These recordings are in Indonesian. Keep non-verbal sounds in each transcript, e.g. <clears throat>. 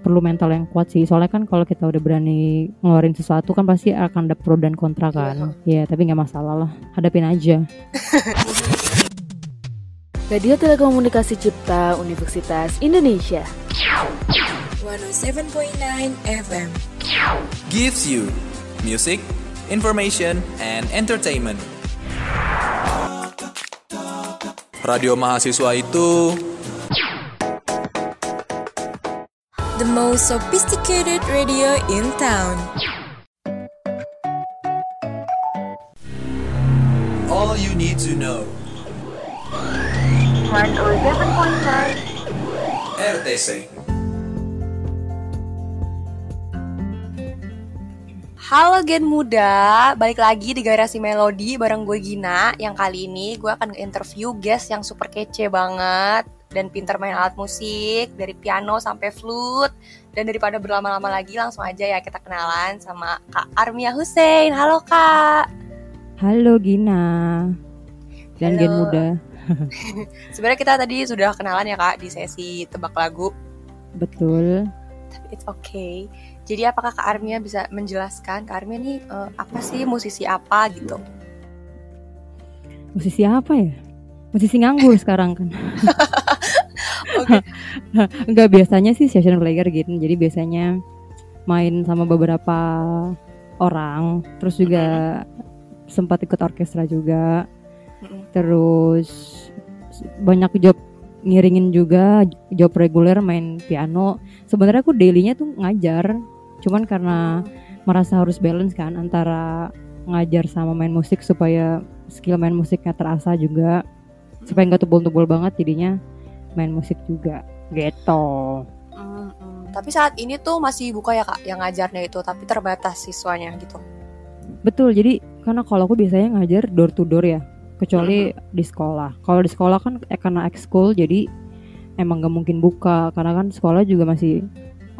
perlu mental yang kuat sih. Soalnya kan kalau kita udah berani ngeluarin sesuatu kan pasti akan ada pro dan kontra kan. Ya tapi nggak masalah lah. Hadapin aja. <laughs> Radio Telekomunikasi Cipta Universitas Indonesia. 107.9 FM. gives you music, information, and entertainment. Radio mahasiswa itu The most sophisticated radio in town. all you need to know. 107.9 RTC. Halo Gen Muda, balik lagi di Garasi Melodi bareng gue Gina Yang kali ini gue akan nge-interview guest yang super kece banget Dan pinter main alat musik, dari piano sampai flute. Dan daripada berlama-lama lagi langsung aja ya kita kenalan sama Kak Armia Hussein. Halo Kak. Halo Gina. Dan Halo. gen muda. <laughs> Sebenarnya kita tadi sudah kenalan ya Kak di sesi tebak lagu. Betul. Tapi it's okay. Jadi apakah Kak Armia bisa menjelaskan? Kak Armia nih eh, apa sih musisi apa gitu? Musisi apa ya? Musisi nganggur sekarang kan <laughs> Oke. <laughs> Enggak biasanya sih session player gitu. Jadi biasanya main sama beberapa orang, terus juga sempat ikut orkestra juga. Terus banyak job ngiringin juga job reguler main piano. Sebenarnya aku dailynya tuh ngajar, cuman karena merasa harus balance kan antara ngajar sama main musik supaya skill main musiknya terasa juga supaya nggak tebul-tebul banget jadinya main musik juga. Gitu. Mm, mm. Tapi saat ini tuh masih buka ya kak, yang ngajarnya itu, tapi terbatas siswanya gitu. betul jadi karena kalau aku biasanya ngajar door to door ya kecuali di sekolah. Kalau di sekolah kan eh, karena ekskul jadi emang nggak mungkin buka karena kan sekolah juga masih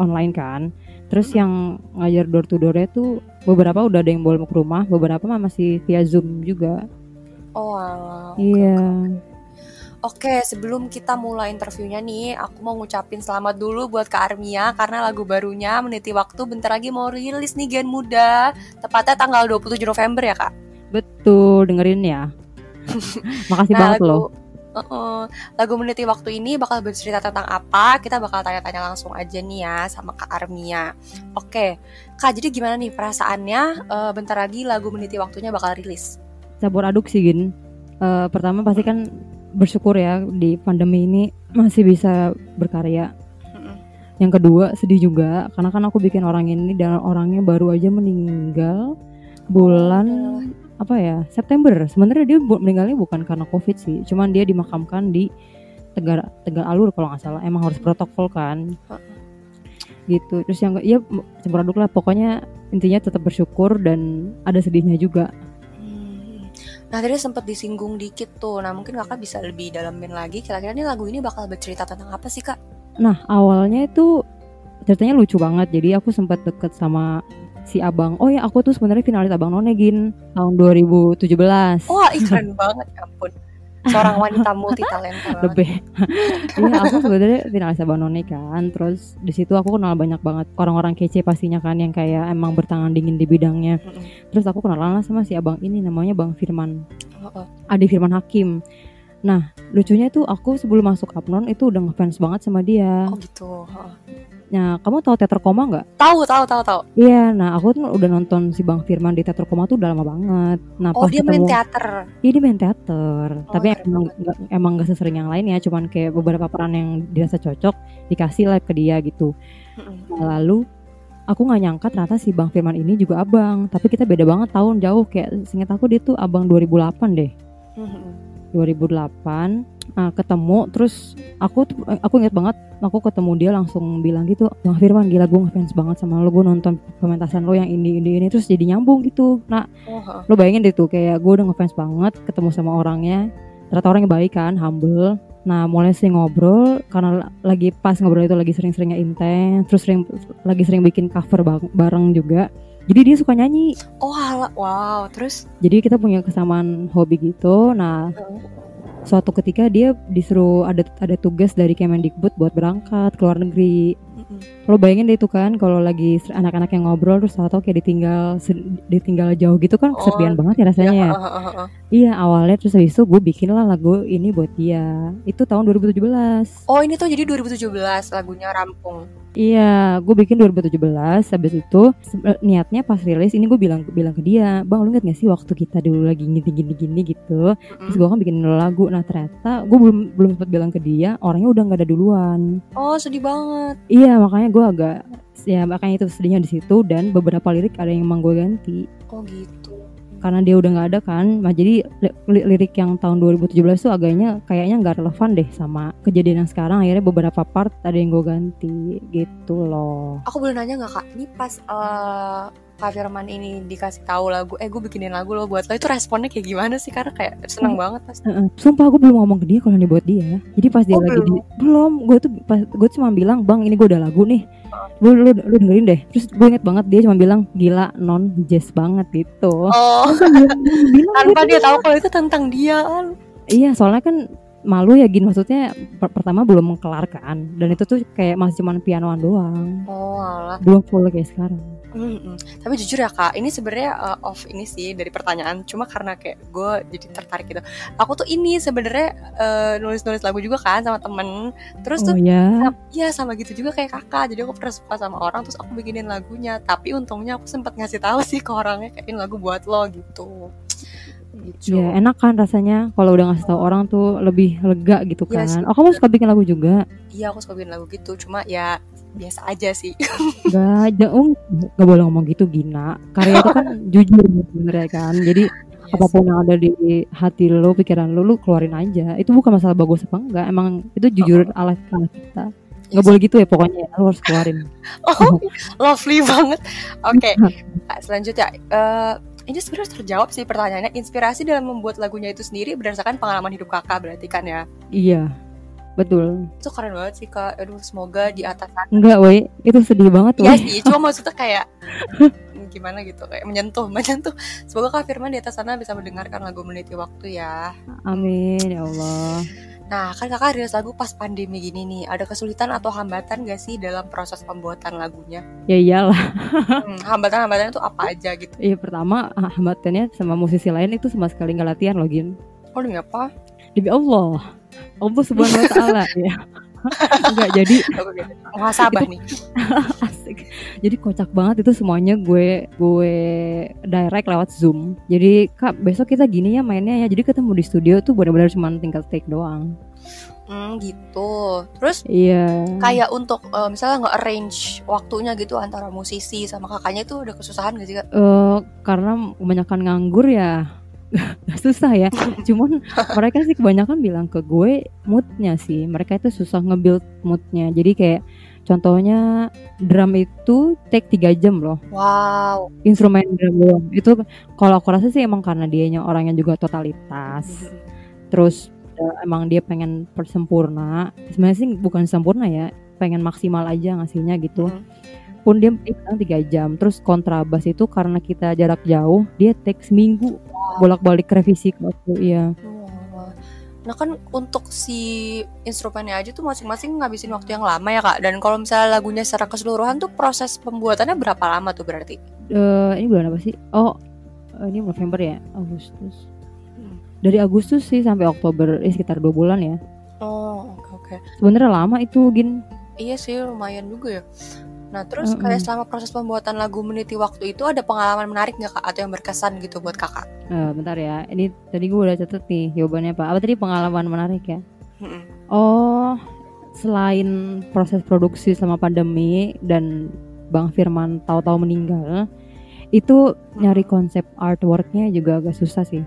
online kan. Terus yang ngajar door to doornya tuh beberapa udah ada yang boleh ke rumah beberapa mah masih via zoom juga. Oh iya. Oke, sebelum kita mulai interviewnya nih, aku mau ngucapin selamat dulu buat Kak Armia karena lagu barunya Meniti Waktu bentar lagi mau rilis nih Gen Muda. Tepatnya tanggal 27 November ya kak. betul dengerin ya <laughs> makasih banget lagu, loh Uh-uh. lagu Meniti Waktu ini bakal bercerita tentang apa? Kita bakal tanya-tanya langsung aja nih ya sama Kak Armia. Oke, Kak, jadi gimana nih perasaannya? eh, bentar lagi lagu Meniti Waktunya bakal rilis. campur aduk sih Gin Eh, pertama pasti kan bersyukur ya di pandemi ini masih bisa berkarya. Yang kedua sedih juga karena kan aku bikin orang ini dan orangnya baru aja meninggal bulan apa ya September. Sebenarnya dia meninggalnya bukan karena covid sih cuman dia dimakamkan di Tegal Tegal Alur kalau nggak salah. Emang harus protokol kan. Gitu. Terus yang ya campur aduk lah pokoknya intinya tetap bersyukur dan ada sedihnya juga. Nah tadi sempat disinggung dikit tuh. Nah mungkin kakak bisa lebih dalamin lagi. Kira-kira nih lagu ini bakal bercerita tentang apa sih kak? Nah awalnya itu ceritanya lucu banget. Jadi aku sempat deket sama si abang. Oh ya aku tuh sebenarnya finalis abang None Gin tahun 2017. Wah ih, <laughs> keren banget ya ampun. Seorang wanita multi talenta. Lebih. <laughs> Iya aku sebenarnya finalis None kan. Terus di situ aku kenal banyak banget orang-orang kece pastinya kan yang kayak emang bertangan dingin di bidangnya. Terus aku kenalan lah sama si abang ini namanya Bang Firman. Adi Firman Hakim. Nah lucunya tuh aku sebelum masuk Apnon itu udah ngefans banget sama dia. Oh gitu. Heeh. Nah kamu tahu teater koma nggak? Tahu tahu tahu tahu. Iya, nah aku tuh udah nonton si Bang Firman di teater koma tuh udah lama banget. Nah Oh pas dia main teater. iya dia main teater. Oh, Tapi keren emang nggak emang gak sesering yang lain ya, cuman kayak beberapa peran yang dirasa cocok dikasih lah ke dia gitu. Nah, lalu aku nggak nyangka ternyata si Bang Firman ini juga abang. Tapi kita beda banget tahun jauh kayak seingat aku dia tuh abang 2008 deh. Mm-mm. 2008 Nah, ketemu terus aku tuh- aku inget banget aku ketemu dia langsung bilang gitu Bang Firman gila gue ngefans banget sama lo gue nonton pementasan lo yang ini ini ini terus jadi nyambung gitu. Nah Oh, lo bayangin deh tuh kayak gue udah ngefans banget ketemu sama orangnya ternyata orangnya baik kan humble. Nah mulai sering ngobrol karena lagi pas ngobrol itu lagi sering-seringnya intens terus sering lagi sering bikin cover bareng juga. Jadi dia suka nyanyi. Oh ala- wow. Terus? Jadi kita punya kesamaan hobi gitu. Nah suatu ketika dia disuruh ada ada tugas dari Kemendikbud buat berangkat ke luar negeri Mm-mm. lo bayangin deh itu kan kalau lagi anak-anak yang ngobrol terus tahu kayak ditinggal ditinggal jauh gitu kan Oh, kesepian banget ya rasanya ya. Ya. Iya awalnya terus habis itu gue bikin lah lagu ini buat dia. Itu tahun 2017. Oh ini tuh jadi 2017 lagunya rampung. Iya, gue bikin 2017. Habis itu niatnya pas rilis ini gue bilang bilang ke dia, bang lu inget gak sih waktu kita dulu lagi gini gini gini gitu. Terus gue kan bikin lagu. Nah ternyata gue belum belum sempat bilang ke dia, orangnya udah nggak ada duluan. Oh sedih banget. Iya makanya gue agak ya makanya itu sedihnya di situ dan beberapa lirik ada yang emang gue ganti Oh gitu. Karena dia udah nggak ada kan. Nah jadi li- li- lirik yang tahun 2017 tuh agaknya kayaknya nggak relevan deh sama kejadian yang sekarang. Akhirnya beberapa part ada yang gue ganti gitu loh. Aku boleh nanya nggak kak? Ini pas eh, Kak Firman ini dikasih tahu lagu, eh gue bikinin lagu lo buat lo itu responnya kayak gimana sih? Karena kayak seneng banget pasti. Sumpah gue belum ngomong ke dia kalau ini buat dia. Jadi pas dia Oh, lagi belum? di belum, gue tuh pas gue cuma bilang bang ini gue udah lagu nih. Lu, lu, lu dengerin deh. Terus gue inget banget dia cuma bilang gila non jazz banget gitu. Oh, Bilang- <laughs> tanpa dia tahu kalau itu tentang dia kan. Iya soalnya kan malu ya gin maksudnya per- pertama belum mengkelarkan dan itu tuh kayak masih cuman pianoan doang Oh alah. belum full kayak sekarang Mm-mm. Tapi jujur ya kak, ini sebenarnya uh, off ini sih dari pertanyaan. Cuma karena kayak gue jadi tertarik gitu. Aku tuh ini sebenarnya uh, nulis-nulis lagu juga kan sama temen. Terus oh tuh ya Sam- Iya sama gitu juga kayak kakak Jadi aku pernah suka sama orang Terus aku bikinin lagunya Tapi untungnya aku sempat ngasih tahu sih ke orangnya Kayak ini lagu buat lo gitu Gitu ya enak kan rasanya kalau udah ngasih tahu orang tuh lebih lega gitu Iya kan sih. oh kamu suka bikin lagu juga Iya aku suka bikin lagu gitu Cuma ya biasa aja sih. <laughs> Gak, jauh gak boleh ngomong gitu Gina. Karya itu kan <laughs> jujur sebenarnya kan. Jadi Iya apa pun yang ada di hati lo pikiran lo lo keluarin aja. Itu bukan masalah bagus apa enggak emang itu jujur ala ala kita. Nggak boleh gitu ya pokoknya. Lo harus keluarin. <laughs> Oh lovely banget. Oke Kak, Selanjutnya eh, Ini sebenarnya terjawab sih pertanyaannya. Inspirasi dalam membuat lagunya itu sendiri Berdasarkan pengalaman hidup kakak berarti kan ya? Iya betul Itu keren banget sih kak Aduh semoga di atas sana enggak woi itu sedih banget Iya sih, cuma maksudnya kayak <laughs> gimana gitu kayak menyentuh, menyentuh. Semoga Kak Firman di atas sana bisa mendengarkan lagu Meniti Waktu ya. amin ya Allah Nah, kan Kakak rilis lagu pas pandemi gini nih. Ada kesulitan atau hambatan gak sih dalam proses pembuatan lagunya? ya iyalah <laughs> Hmm, hambatan-hambatannya tuh apa aja gitu? iya pertama ah, hambatannya sama musisi lain itu sama sekali nggak latihan loh Gin Oh, demi apa? Demi Allah Allah subhanahu wa ta'ala <laughs> ya enggak jadi Muhasabah nih. <laughs> Asik. Jadi kocak banget itu semuanya gue gue direct lewat Zoom. Jadi Kak, besok kita gini ya mainnya ya. Jadi ketemu di studio tuh benar-benar cuma tinggal take doang. Hmm, gitu. Terus Iya. kayak untuk eh, misalnya nge-arrange waktunya gitu antara musisi sama kakaknya itu ada kesusahan gak sih Kak? Eh, karena kebanyakan nganggur ya <laughs> susah ya. Cuman <laughs> mereka sih kebanyakan bilang ke gue moodnya sih. Mereka itu susah nge-build moodnya. Jadi kayak contohnya drum itu take 3 jam loh. Wow. Instrumen drum doang. Itu kalau aku rasa sih emang karena dianya orang yang juga totalitas. terus eh, emang dia pengen persempurna sebenarnya sih bukan sempurna ya pengen maksimal aja ngasihnya gitu Hmm. Pun dia bilang tiga jam terus kontrabas itu karena kita jarak jauh dia take seminggu bolak-balik revisi ke aku iya. Wah. Nah kan untuk si instrumennya aja tuh masing-masing ngabisin waktu yang lama ya kak. Dan kalau misalnya lagunya secara keseluruhan tuh proses pembuatannya berapa lama tuh berarti? Eh, ini bulan apa sih? Oh eh, ini November ya? Agustus. Hmm. dari Agustus sih sampai Oktober eh, sekitar dua bulan ya. Oh oke oke. Sebenarnya lama itu gin. Iya sih lumayan juga ya Nah terus Mm-mm. kayak selama proses pembuatan lagu Meniti Waktu itu ada pengalaman menarik nggak kak? Atau yang berkesan gitu buat kakak? Eh, bentar ya ini tadi gue udah catet nih jawabannya apa apa tadi pengalaman menarik ya Mm-mm. Oh, selain proses produksi selama pandemi dan Bang Firman tahu-tahu meninggal, itu nyari konsep artworknya juga agak susah sih.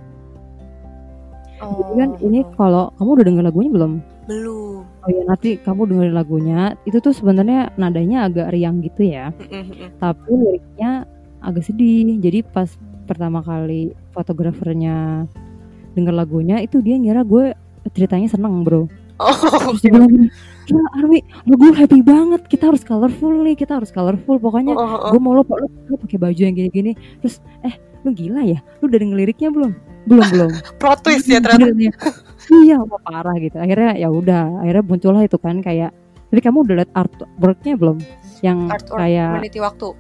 Jadi kan Oh, ini kalau kamu udah denger lagunya belum? belum. Oh ya nanti kamu dengerin lagunya, itu tuh sebenarnya nadanya agak riang gitu ya, tapi liriknya agak sedih. Jadi pas pertama kali fotografernya denger lagunya, itu dia ngira gue ceritanya seneng bro. Oh, terus dia bilang gini gila Arwi lu gue happy banget. Kita harus colorful nih kita harus colorful. Pokoknya oh, oh. gue mau lo lo, lo pakai baju yang gini-gini. Terus eh lu gila ya? Lu udah denger liriknya belum? Belum belum. <laughs> Plot twist ya ternyata. Iya. wah, parah gitu akhirnya ya udah akhirnya muncullah itu kan kayak Tapi kamu udah lihat artworknya belum? Yang Artwork kayak meniti waktu.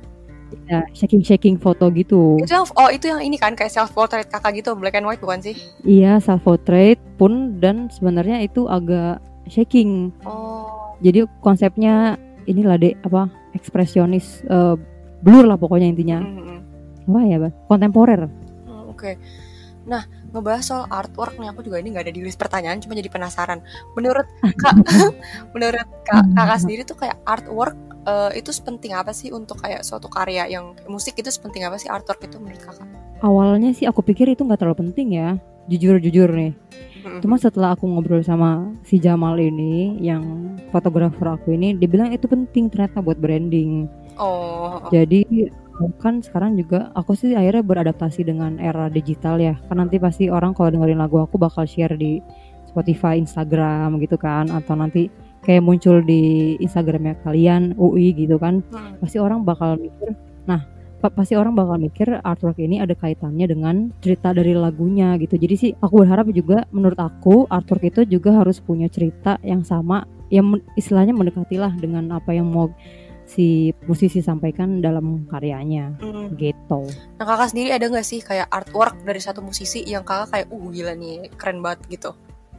ya, shaking shaking foto gitu. Itu yang oh itu yang ini kan kayak self portrait kakak gitu black and white bukan sih? Iya, self portrait pun dan sebenarnya itu agak shaking. Oh. Jadi konsepnya inilah deh apa ekspresionis eh, blur lah pokoknya intinya. mm, mm, mm. Apa ya? Kontemporer. Hmm, Oke. Nah, ngebahas soal artwork nih aku juga ini nggak ada di list pertanyaan, cuma jadi penasaran. Menurut <laughs> kak, <laughs> menurut kak, kakak sendiri tuh kayak artwork eh, itu sepenting apa sih untuk kayak suatu karya yang musik itu sepenting apa sih artwork itu menurut kakak? Awalnya sih aku pikir itu nggak terlalu penting ya. Jujur-jujur nih. Mm, Cuma setelah aku ngobrol sama si Jamal ini yang fotografer aku ini dia bilang itu penting ternyata buat branding. oh, oh. Jadi kan sekarang juga aku sih akhirnya beradaptasi dengan era digital ya. Kan nanti pasti orang kalau dengerin lagu aku bakal share di Spotify, Instagram gitu kan atau nanti kayak muncul di Instagramnya kalian UI gitu kan. Hmm. Pasti orang bakal mikir, nah pa- pasti orang bakal mikir artwork ini ada kaitannya dengan cerita dari lagunya gitu. Jadi sih aku berharap juga menurut aku artwork itu juga harus punya cerita yang sama yang istilahnya mendekatilah dengan apa yang mau si musisi sampaikan dalam karyanya Hmm. gitu. Nah kakak sendiri ada nggak sih kayak artwork dari satu musisi yang kakak kayak uh gila nih keren banget gitu?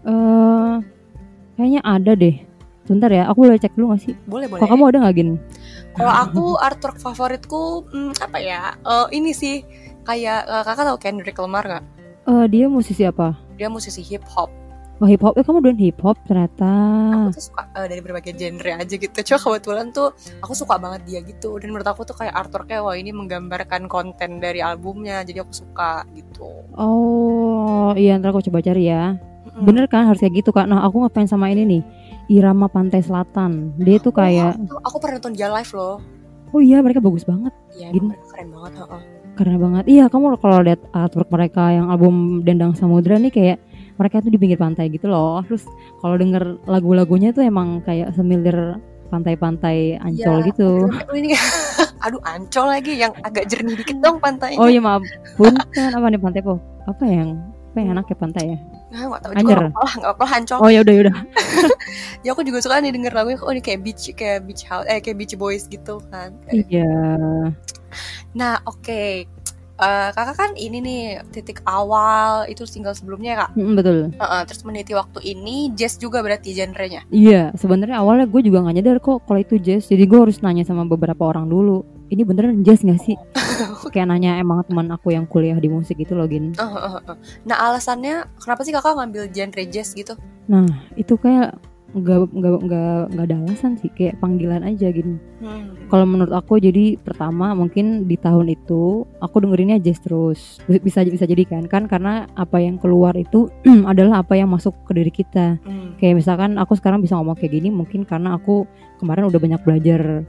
eh kayaknya ada deh. Sebentar ya, aku boleh cek dulu gak sih? Boleh boleh. Kok kamu ada nggak Gin? Kalau aku artwork favoritku hmm, apa ya? Eh, ini sih kayak eh, kakak tahu Kendrick Lamar nggak? Eh dia musisi apa? Dia musisi hip hop. Oh hip hop, eh kamu doain hip hop ternyata. Aku tuh suka eh, dari berbagai genre aja gitu. Cuma kebetulan tuh aku suka banget dia gitu. Dan menurut aku tuh kayak artworknya wah ini menggambarkan konten dari albumnya. Jadi aku suka gitu. Oh iya ntar aku coba cari ya. Mm-mm. Bener kan harus kayak gitu kak. Nah aku ngefans sama ini nih, Irama Pantai Selatan. Dia tuh kayak, aku pernah nonton dia live loh. oh iya mereka bagus banget, Iya, Gini. keren banget. heeh. keren banget. Iya kamu kalau lihat artwork mereka yang album Dendang Samudra nih kayak mereka tuh di pinggir pantai gitu loh. Terus kalau denger lagu-lagunya tuh emang kayak semilir pantai-pantai ancol Iya, gitu. Oh, ini <laughs> aduh ancol lagi yang agak jernih dikit dong pantainya. Oh iya maaf, punten apa nih pantai po? Apa yang apa yang enak ya pantai ya? Nah, gak Anyer. juga nggak apa-apa, ancol. Oh ya udah ya udah. <laughs> Ya aku juga suka nih denger lagunya, oh ini kayak beach, kayak beach house, eh kayak beach boys gitu kan. Iya. Nah oke, Eh, kakak kan ini nih titik awal itu single sebelumnya ya kak. Mm, betul. Heeh, terus meniti waktu ini jazz juga berarti genrenya. Iya, sebenarnya awalnya gue juga nggak nyadar kok kalau itu jazz. Jadi gue harus nanya sama beberapa orang dulu. Ini beneran jazz nggak sih? <laughs> Kayak nanya emang teman aku yang kuliah di musik itu loh, Gin. Eh, eh, eh. Nah alasannya kenapa sih kakak ngambil genre jazz gitu? Nah, itu kayak nggak nggak nggak nggak ada alasan sih, kayak panggilan aja gini. Hmm. Kalau menurut aku jadi pertama mungkin di tahun itu aku dengerinnya jazz terus. Bisa bisa jadi kan kan karena apa yang keluar itu <clears throat> adalah apa yang masuk ke diri kita. Hmm. kayak misalkan aku sekarang bisa ngomong kayak gini mungkin karena aku kemarin udah banyak belajar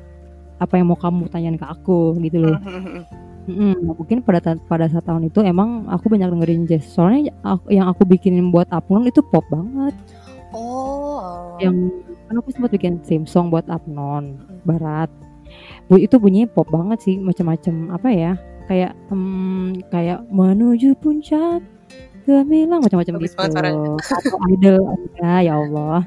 apa yang mau kamu tanyain ke aku gitu loh. <laughs> Mm-mm, mungkin pada ta- pada saat tahun itu emang aku banyak dengerin jazz. Soalnya aku- yang aku bikinin buat Apnon itu pop banget. Yang kan aku sempat bikin theme song buat Apnon Barat. Bu itu bunyinya pop banget sih, macam-macam apa ya? Kayak hmm, kayak menuju puncak gemilang macam-macam gitu. Atau <laughs> idol ya, ya Allah.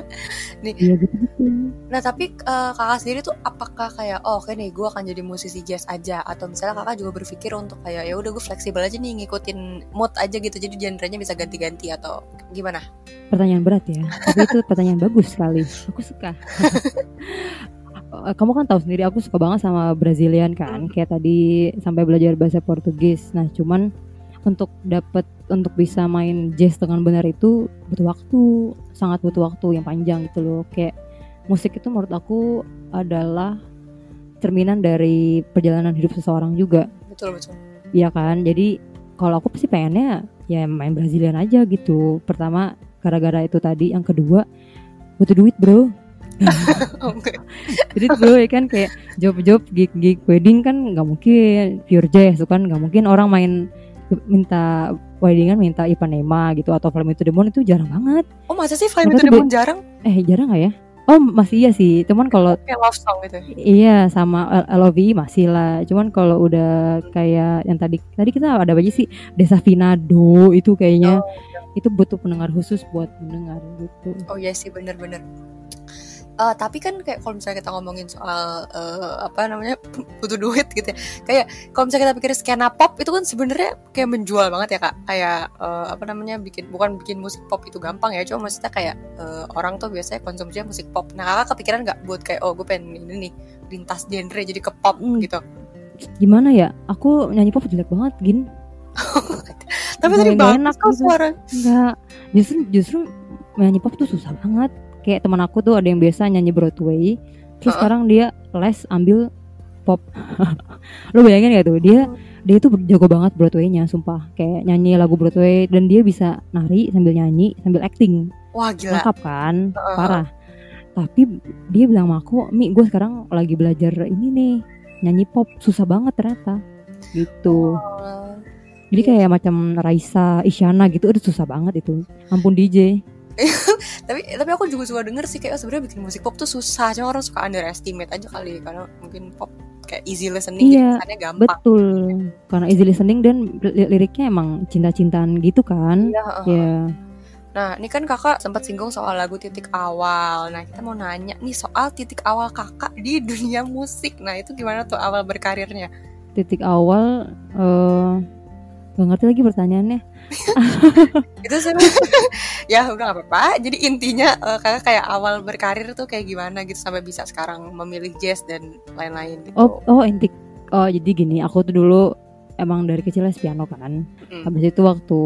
<laughs> Nih. Iya gitu-gitu. Nah tapi eh, kakak sendiri tuh apakah kayak oh oke nih gue akan jadi musisi jazz aja atau misalnya kakak juga berpikir untuk kayak ya udah gue fleksibel aja nih ngikutin mood aja gitu jadi genrenya bisa ganti-ganti atau gimana? Pertanyaan berat ya, tapi itu pertanyaan bagus sekali. Aku suka. <laughs> Kamu kan tahu sendiri aku suka banget sama Brazilian kan, kayak tadi sampai belajar bahasa Portugis. Nah, cuman untuk dapat untuk bisa main jazz dengan benar itu butuh waktu, sangat butuh waktu yang panjang gitu loh. Kayak musik itu menurut aku adalah cerminan dari perjalanan hidup seseorang juga. Betul betul. Iya kan, jadi kalau aku pasti pengennya ya main Brazilian aja gitu. Pertama gara-gara itu tadi, yang kedua butuh duit bro. <laughs> Oke. <laughs> Jadi bro ya kan kayak job-job gig-gig wedding kan nggak mungkin pure jazz kan nggak mungkin orang main minta weddingan minta Ipanema gitu atau Flame to the Moon itu jarang banget. Oh masa sih Flying Mereka to the Moon jarang? Eh jarang nggak ya? Oh masih iya sih, cuman kalau Kayak love song gitu. Iya sama LOV masih lah. Cuman kalau udah kayak yang tadi tadi kita ada aja sih Desa Finado itu kayaknya itu butuh pendengar khusus buat mendengar gitu. Oh iya sih bener-bener. Eh, tapi kan kayak kalau misalnya kita ngomongin soal eh, apa namanya <laughs> butuh duit gitu ya kayak kalau misalnya kita pikir skena pop itu kan sebenarnya kayak menjual banget ya kak kayak eh, apa namanya bikin bukan bikin musik pop itu gampang ya cuma maksudnya kayak eh, orang tuh biasanya konsumsinya musik pop nah kakak kepikiran nggak buat kayak oh gue pengen ini nih lintas genre jadi ke pop Hmm. gitu Gimana ya? Aku nyanyi pop jelek banget, Gin. <laughs> tapi tadi bagus enak kok gitu. suara Enggak. Justru justru nyanyi pop tuh susah banget. Kayak teman aku tuh ada yang biasa nyanyi Broadway, terus Heeh. sekarang dia les ambil pop. <laughs> Lo bayangin gak tuh? Dia dia itu jago banget Broadway-nya, sumpah. Kayak nyanyi lagu Broadway dan dia bisa nari sambil nyanyi sambil acting. wah gila. Lengkap kan? Heeh. parah. Tapi dia bilang sama aku mi gue sekarang lagi belajar ini nih nyanyi pop. Susah banget ternyata. Gitu. Oh, jadi kayak macam Raisa Isyana gitu udah susah banget itu. Ampun DJ <laughs> tapi tapi aku juga suka denger sih kayak oh, sebenarnya bikin musik pop tuh susah cuma orang suka underestimate aja kali karena mungkin pop kayak easy listening Iya, jadi kesannya gampang betul karena easy listening dan li- liriknya emang cinta-cintaan gitu kan Iya, heeh. ya Nah, ini kan kakak sempat singgung soal lagu titik awal. Nah, kita mau nanya nih soal titik awal kakak di dunia musik. Nah, itu gimana tuh awal berkarirnya? titik awal eh gak ngerti lagi pertanyaannya <laughs> Itu sih, <laughs> ya udah gak apa-apa. Jadi intinya eh, kakak kayak awal berkarir tuh kayak gimana gitu sampai bisa sekarang memilih jazz dan lain-lain gitu. oh oh intik oh jadi gini aku tuh dulu emang dari kecil les piano kan Mm. Habis itu waktu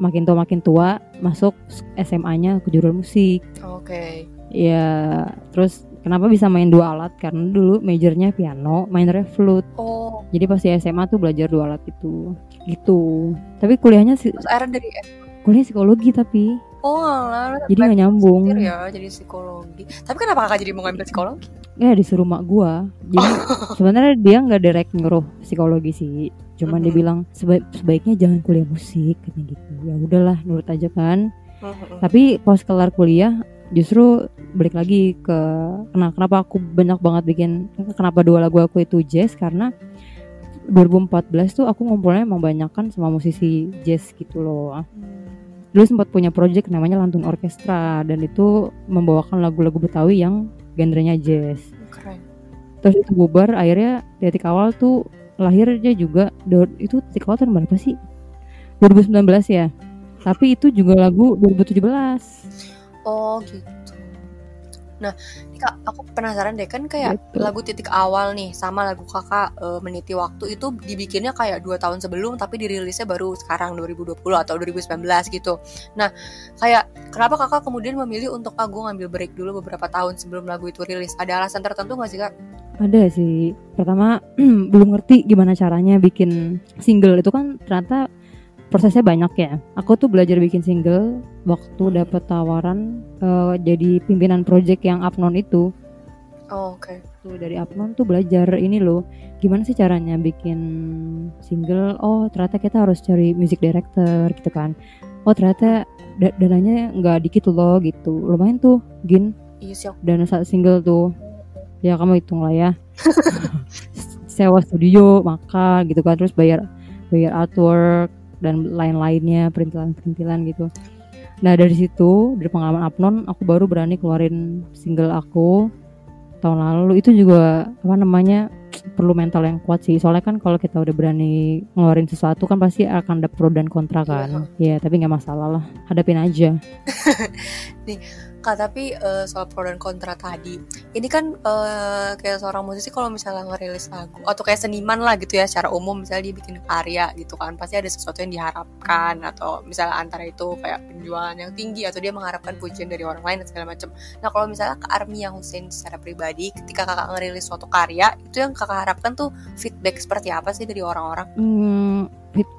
makin tua makin tua masuk SMA-nya kejuruan musik. Oke. Ya, terus kenapa bisa main dua alat? Karena dulu majornya piano, minornya flute. Oh, Jadi pas di SMA tuh belajar dua alat itu. Gitu. Tapi kuliahnya sih akhirnya dari kuliah psikologi tapi Oh, alah, Jadi nggak nyambung. ya jadi psikologi. Tapi kenapa kakak jadi mau ngambil psikologi? ya disuruh mak gua. Jadi sebenarnya dia nggak direct nyuruh psikologi sih. Cuman dia Mhm. bilang "Seba- sebaiknya jangan kuliah musik katanya gitu. Ya udahlah nurut aja kan. Mhm. tapi pas kelar kuliah justru balik lagi ke kena- kenapa aku banyak banget bikin kenapa dua lagu aku itu jazz karena 2014 tuh aku ngumpulnya emang banyak kan sama musisi jazz gitu loh. Dulu sempat punya project namanya Lantun Orkestra dan itu membawakan lagu-lagu Betawi yang genrenya jazz. Keren. terus itu bubar akhirnya titik awal tuh lahirnya juga itu titik awal tahun berapa sih? 2019 ya. Tapi itu juga lagu 2017 Oh gitu. Nah, ini kak, aku penasaran deh kan kayak Gitu. lagu titik awal nih sama lagu kakak eh, meniti waktu itu dibikinnya kayak dua tahun sebelum tapi dirilisnya baru sekarang 2020 atau 2019 gitu. Nah, kayak kenapa kakak kemudian memilih untuk aku ngambil break dulu beberapa tahun sebelum lagu itu rilis? Ada alasan tertentu nggak sih kak? Ada sih. Pertama <clears throat> belum ngerti gimana caranya bikin single itu kan ternyata prosesnya banyak ya. Aku tuh belajar bikin single waktu dapet tawaran eh, jadi pimpinan project yang Apnon itu. Oh, Oke. Tuh dari Apnon tuh belajar ini loh. Gimana sih caranya bikin single? Oh ternyata kita harus cari music director gitu kan. Oh ternyata da- dananya nggak dikit loh gitu. Lumayan tuh, Gin Iya sih. aku- dana satu single tuh ya kamu hitung lah ya <laughs> sewa studio makan gitu kan terus bayar bayar artwork dan lain-lainnya perintilan-perintilan gitu. Nah dari situ dari pengalaman Apnon aku baru berani keluarin single aku tahun lalu. Itu juga apa namanya perlu mental yang kuat sih. Soalnya kan kalau kita udah berani ngeluarin sesuatu kan pasti akan ada pro dan kontra kan. Ya tapi nggak masalah lah. Hadapin aja <laughs> Kak, tapi eh, soal pro dan kontra tadi, ini kan eh, kayak seorang musisi kalau misalnya ngerilis lagu atau kayak seniman lah gitu ya, secara umum misalnya dia bikin karya gitu kan, pasti ada sesuatu yang diharapkan atau misalnya antara itu kayak penjualan yang tinggi atau dia mengharapkan pujian dari orang lain dan segala macam. Nah kalau misalnya ke Army yang Hussein secara pribadi, ketika kakak ngerilis suatu karya, itu yang kakak harapkan tuh feedback seperti apa sih dari orang-orang? Hmm,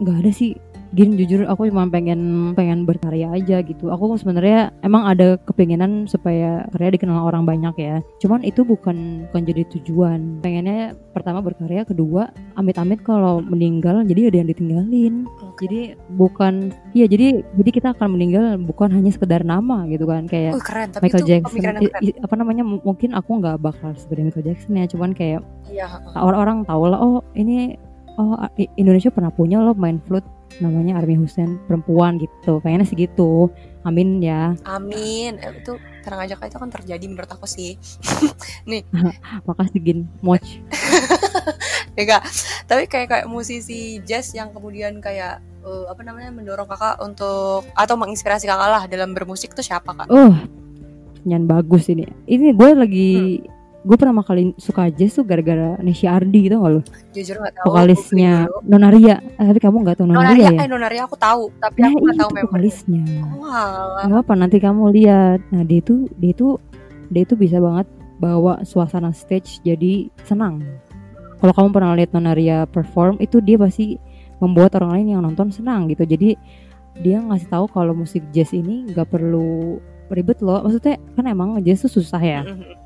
nggak ada sih. Gini jujur aku cuma pengen pengen berkarya aja gitu. Aku sebenarnya emang ada kepinginan supaya karya dikenal orang banyak ya. Cuman itu bukan bukan jadi tujuan. Pengennya pertama berkarya, kedua amit-amit kalau meninggal jadi ada yang ditinggalin. Jadi bukan iya jadi jadi kita akan meninggal bukan hanya sekedar nama gitu kan kayak Wih, keren, tapi Michael itu Jackson I- apa namanya m- mungkin aku nggak bakal seperti Michael Jackson ya cuman kayak Iya, orang-orang tahu lah oh ini oh Indonesia pernah punya loh main flute namanya Army Hussein perempuan gitu. Pengennya sih gitu. Amin ya. Amin. Eh, itu tenang aja kak. Itu kan terjadi menurut aku sih. <laughs> <laughs> makasih Gin. Moch. <laughs> Ya. Tapi kayak kayak musisi jazz yang kemudian kayak eh, apa namanya mendorong kakak untuk atau menginspirasi kakak lah dalam bermusik tuh siapa kak? oh nyan bagus ini. Ini gue lagi gue pertama kali suka jazz tuh gara-gara Nesya Ardi gitu gak lo Jujur nggak tahu. vokalisnya. Nonaria. Eh, tapi kamu nggak tahu Nonaria Nonaria, ya? eh Nonaria aku tahu, tapi nah aku nggak itu tahu member. vokalisnya. Oh, nggak apa nanti kamu lihat. Nah dia itu dia itu dia itu bisa banget bawa suasana stage jadi senang. Kalau kamu pernah lihat Nonaria perform itu dia pasti membuat orang lain yang nonton senang gitu. Jadi dia ngasih tahu kalau musik jazz ini nggak perlu ribet loh. Maksudnya kan emang jazz tuh susah ya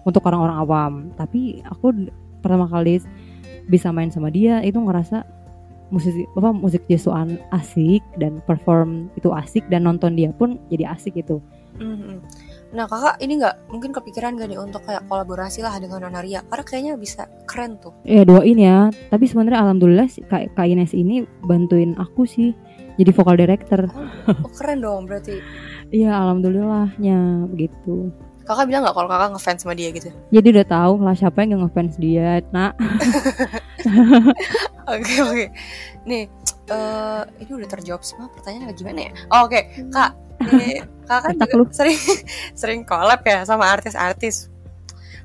untuk orang-orang awam. Tapi aku pertama kali bisa main sama dia itu ngerasa musik apa musik jazz tuh asik dan perform itu asik dan nonton dia pun jadi asik gitu. Nah kakak ini nggak mungkin kepikiran gak nih untuk kayak kolaborasi lah dengan Nonaria? Karena kayaknya bisa keren tuh. ya doain ya. Tapi sebenarnya alhamdulillah si kak, kak Ines ini bantuin aku sih jadi vokal director. Oh keren dong berarti. <laughs> iya alhamdulillahnya begitu Kakak bilang nggak kalau kakak ngefans sama dia gitu? jadi udah tahu lah siapa yang ngefans dia nah <laughs> Oke oke. Nih, eh ini udah terjawab semua pertanyaan gimana ya? Oh, Oke, kak, nih, kakak kan juga sering <laughs> sering collab ya sama artis-artis.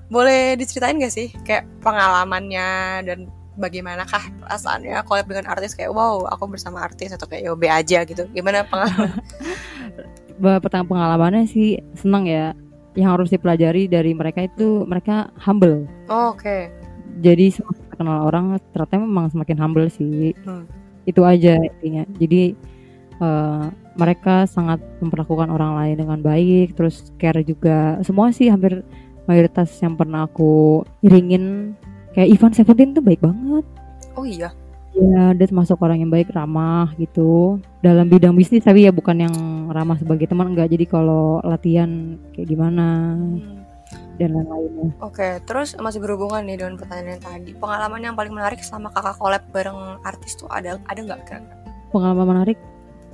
Boleh diceritain gak sih kayak pengalamannya dan bagaimanakah perasaannya collab dengan artis? Kayak wow aku bersama artis atau kayak yobe aja gitu. Gimana pengalaman? <laughs> Pertama pengalamannya sih senang ya. Yang harus dipelajari dari mereka itu mereka humble. Oh, oke. Jadi semakin kenal orang ternyata memang semakin humble sih. Hmm. itu aja intinya. Jadi eh, mereka sangat memperlakukan orang lain dengan baik terus care juga. Semua sih hampir mayoritas yang pernah aku iringin kayak Ivan Seventeen tuh baik banget. Oh iya. Ya dia termasuk orang yang baik ramah gitu. Dalam bidang bisnis tapi ya bukan yang ramah sebagai teman enggak. Jadi kalau latihan kayak gimana Hmm. dan lain-lainnya. Oke, terus masih berhubungan nih dengan pertanyaan yang tadi. Pengalaman yang paling menarik selama kakak collab bareng artis tuh ada ada nggak kira-kira? pengalaman menarik?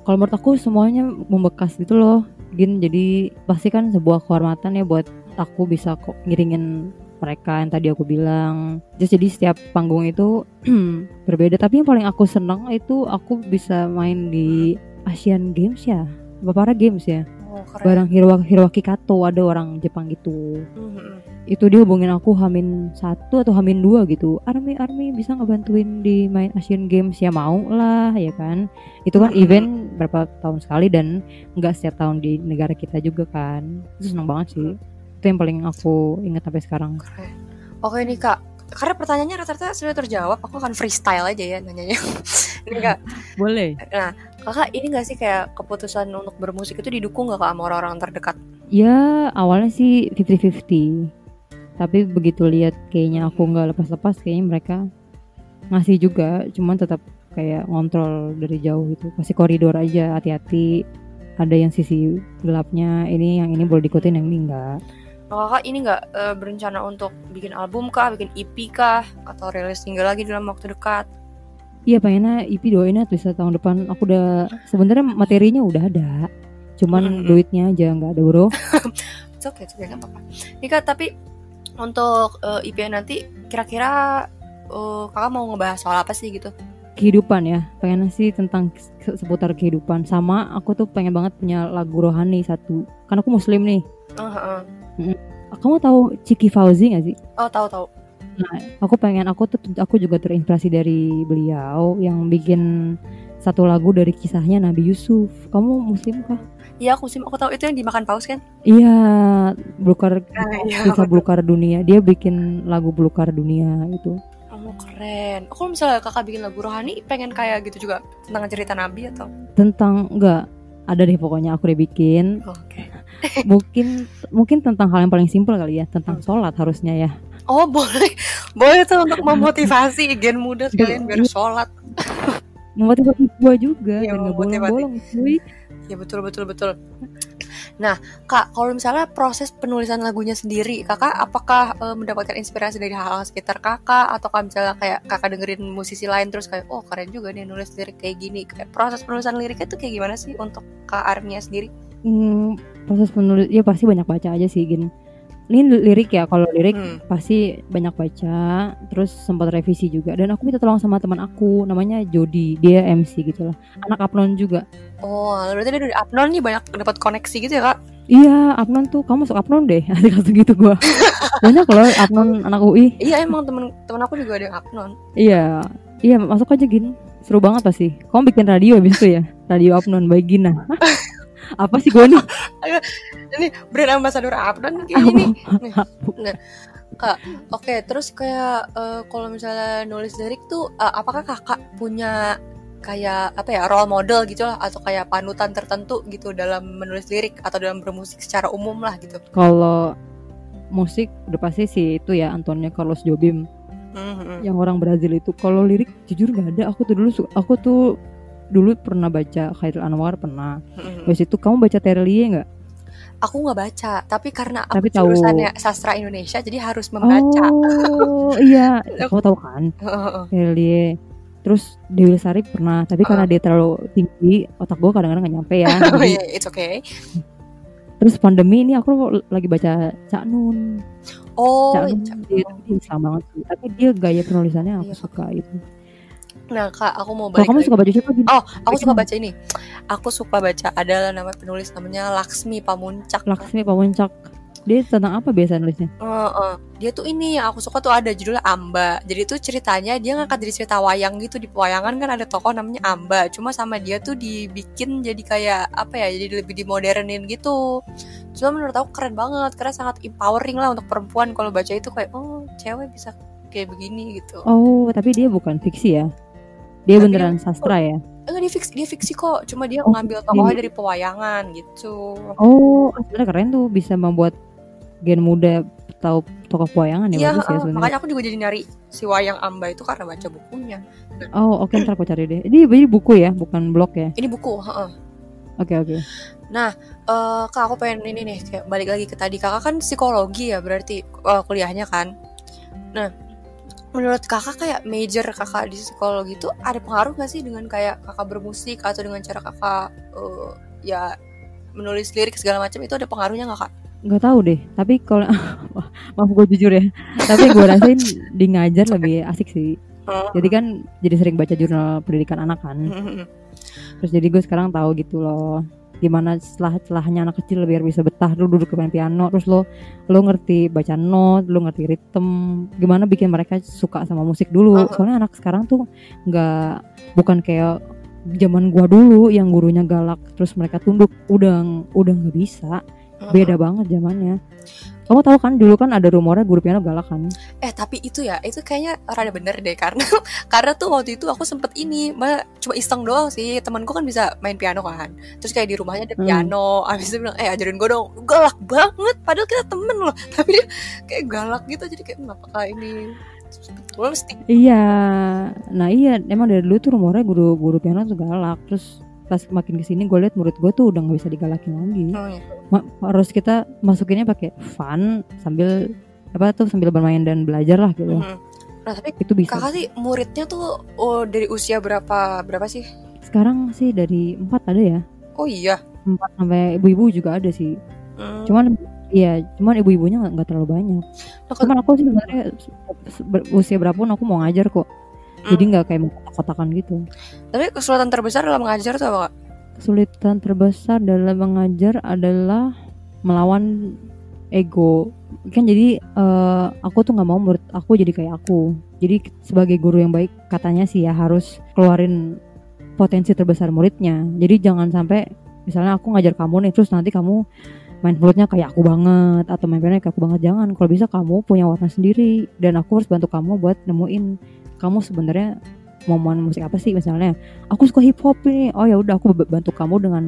Kalau menurut aku semuanya membekas gitu loh Gin. Jadi pasti kan sebuah kehormatan ya buat aku bisa kok ngiringin mereka yang tadi aku bilang. Just jadi setiap panggung itu <clears throat> berbeda. Tapi yang paling aku senang itu aku bisa main di Asian Games ya. Apa para Games ya. Oh, keren. bareng Hiroaki, Hiroaki Kato ada orang Jepang gitu. Mhm. itu dia hubungin aku Hamin satu atau Hamin dua gitu. Army Army bisa ngebantuin di main Asian Games? Ya mau lah ya kan? Itu kan Mm-mm. event berapa tahun sekali dan nggak setiap tahun di negara kita juga kan. Itu seneng banget sih itu yang paling aku ingat sampai sekarang. Keren. Oke nih kak, karena pertanyaannya rata-rata sudah terjawab, aku akan freestyle aja ya nanyanya. <laughs> Ini kak, boleh. Nah kakak ini gak sih kayak keputusan untuk bermusik itu didukung gak kak sama orang-orang terdekat? ya awalnya sih 50-50 tapi begitu lihat kayaknya aku nggak lepas-lepas kayaknya mereka ngasih juga. Cuman tetap kayak ngontrol dari jauh gitu. Kasih koridor aja hati-hati. Ada yang sisi gelapnya ini yang ini boleh diikutin yang ini enggak Nah, kakak ini nggak eh, berencana untuk bikin album kah, bikin EP kah, atau rilis single lagi dalam waktu dekat? iya pengennya IP doainnya bisa tahun depan aku udah sebenarnya materinya udah ada cuman Mm-mm. duitnya aja nggak ada bro <laughs> It's okay, it's okay, gak apa-apa. Nih kak, tapi untuk eh, EP nanti kira-kira eh, kakak mau ngebahas soal apa sih gitu? kehidupan ya pengen sih tentang se- seputar kehidupan sama aku tuh pengen banget punya lagu rohani satu kan aku muslim nih Kamu tahu Ciki Fauzi gak sih Oh tahu-tahu. aku pengen aku tuh aku juga terinspirasi dari beliau yang bikin satu lagu dari kisahnya Nabi Yusuf kamu muslim kah Iya aku sih, aku tahu itu yang dimakan paus kan? iya belukar iya. kisah belukar dunia dia bikin lagu belukar dunia itu Oh keren. Oh, kalau misalnya kakak bikin lagu rohani, pengen kayak gitu juga tentang cerita nabi atau? tentang enggak ada deh pokoknya aku udah bikin Oke. Mungkin mungkin tentang hal yang paling simpel kali ya tentang sholat harusnya ya Oh boleh, boleh tuh untuk memotivasi gen muda sekalian biar sholat. memotivasi gua juga dan nggak memotivasi. bolong-bolong cuy Ya betul betul betul. Nah, Kak, kalau misalnya proses penulisan lagunya sendiri, Kakak apakah eh, mendapatkan inspirasi dari hal-hal sekitar Kakak atau kalau misalnya kayak Kakak dengerin musisi lain terus kayak oh keren juga nih nulis lirik kayak gini. Kayak proses penulisan liriknya tuh kayak gimana sih untuk Kak Armia sendiri? Hmm, proses penulis ya pasti banyak baca aja sih gin ini lirik ya kalau lirik Hmm. pasti banyak baca terus sempat revisi juga. Dan aku minta tolong sama teman aku namanya Jody dia MC gitu lah. Anak Apnon juga. Oh, berarti dia dari Apnon nih banyak dapat koneksi gitu ya, Kak? iya Apnon tuh kamu masuk Apnon deh <laughs> ada kasus gitu gua. Banyak loh Apnon <laughs> anak UI Iya, emang temen temen aku juga ada yang Apnon. iya iya masuk aja gin. Seru banget pasti. Kamu bikin radio habis itu ya? Radio Apnon by Gina? <laughs> apa sih gua <laughs> nih Ini brand ambassador Apnon kayak gini. Nah, Kak, oke, terus kayak eh, kalau misalnya nulis lirik tuh eh, apakah Kakak punya kayak apa ya role model gitu lah atau kayak panutan tertentu gitu dalam menulis lirik atau dalam bermusik secara umum lah gitu. kalau musik udah pasti sih itu ya Antonio Carlos Jobim Mhm. yang orang Brazil itu kalau lirik jujur nggak ada aku tuh dulu aku tuh dulu pernah baca Khairul Anwar pernah Mhm. habis itu kamu baca Terlie nggak Aku nggak baca, tapi karena aku Tapi tahu. jurusannya sastra Indonesia jadi harus membaca. oh iya <laughs> kamu tahu kan Heeh. Terlie terus Dewi Lestari pernah tapi karena dia terlalu tinggi otak gue kadang-kadang nggak nyampe ya <laughs> Oh iya, it's okay. terus pandemi ini aku lagi baca Cak Nun Oh, Cak Nun dia, dia bisa banget sih tapi dia gaya penulisannya aku Iya. suka itu nah Kak, aku mau kalau balik kamu lagi. suka baca siapa? Oh, aku suka baca ini. Aku suka baca adalah nama penulis namanya Laksmi Pamuncak. Laksmi Pamuncak dia tentang apa biasa nulisnya Heeh. Dia tuh ini yang aku suka tuh ada judulnya Amba. Jadi tuh ceritanya dia ngangkat dari cerita wayang gitu di pewayangan kan ada tokoh namanya Amba. Cuma sama dia tuh dibikin jadi kayak apa ya? Jadi lebih dimodernin gitu. Cuma menurut aku keren banget karena sangat empowering lah untuk perempuan kalau baca itu kayak oh cewek bisa kayak begini gitu. Oh, tapi dia bukan fiksi ya? Dia Tapi beneran sastra ya? Enggak dia fiksi, dia fiksi kok. Cuma dia Oh, ngambil tokohnya dari pewayangan gitu. Oh, sebenarnya keren tuh bisa membuat gen muda tahu tokoh pewayangan ya Iya, bagus ya heeh. sebenarnya. makanya aku juga jadi nyari si wayang Amba itu karena baca bukunya. Oh, oke ntar aku cari deh. Ini jadi buku ya, bukan blog ya? Ini buku, heeh. Oke oke. Eh, kak aku pengen ini nih kayak balik lagi ke tadi kakak kan psikologi ya berarti eh, kuliahnya kan nah menurut kakak kayak major kakak di psikologi itu ada pengaruh gak sih dengan kayak kakak bermusik atau dengan cara kakak eh, ya menulis lirik segala macam itu ada pengaruhnya nggak kak? Nggak tahu deh. Tapi kalau <laughs> maaf gue jujur ya. Tapi gue rasain <laughs> di ngajar lebih asik sih. Jadi kan jadi sering baca jurnal pendidikan anak kan. Terus jadi gue sekarang tahu gitu loh gimana celah-celahnya anak kecil biar bisa betah. Dulu duduk main piano terus lo lo ngerti baca not lo ngerti ritme gimana bikin mereka suka sama musik dulu. Uh-uh. soalnya anak sekarang tuh nggak bukan kayak zaman gua dulu yang gurunya galak terus mereka tunduk. Udah udah nggak bisa. Beda banget zamannya kamu tahu kan dulu kan ada rumornya guru piano galak kan? Eh tapi itu ya itu kayaknya rada bener deh karena <laughs> karena tuh waktu itu aku sempet ini malah cuma iseng doang sih. Temanku kan bisa main piano kan. Terus kayak di rumahnya ada Hmm. piano abis itu bilang eh ajarin gue dong. Galak banget padahal kita temen loh. <laughs> Tapi dia kayak galak gitu jadi kayak "Hmm, apakah ini Iya, nah iya emang dari dulu tuh rumornya guru guru piano tuh galak. Terus pas makin ke sini gue liat murid gue tuh udah nggak bisa digalakin lagi. oh, iya. Ma- harus kita masukinnya pakai fun sambil apa tuh sambil bermain dan belajar lah gitu. Mhm. nah tapi Itu bisa. kakak sih muridnya tuh oh dari usia berapa berapa sih Sekarang sih dari empat ada ya, oh iya empat sampai ibu-ibu juga ada sih. Hmm. Cuman iya, cuman ibu-ibunya nggak terlalu banyak. Nah, Cuman aku sih sebenarnya usia berapapun aku mau ngajar kok. Jadi nggak kayak kotak-kotakan gitu. tapi kesulitan terbesar dalam mengajar tuh apa kak? Kesulitan terbesar dalam mengajar adalah melawan ego. Kan jadi eh, aku tuh nggak mau murid aku jadi kayak aku. Jadi sebagai guru yang baik katanya sih ya harus keluarin potensi terbesar muridnya. Jadi jangan sampai misalnya aku ngajar kamu nih terus nanti kamu main flute-nya kayak aku banget atau main kayak aku banget. Jangan. Kalau bisa kamu punya warna sendiri dan aku harus bantu kamu buat nemuin kamu sebenarnya mau main musik apa sih misalnya aku suka hip hop ini oh ya udah aku bantu kamu dengan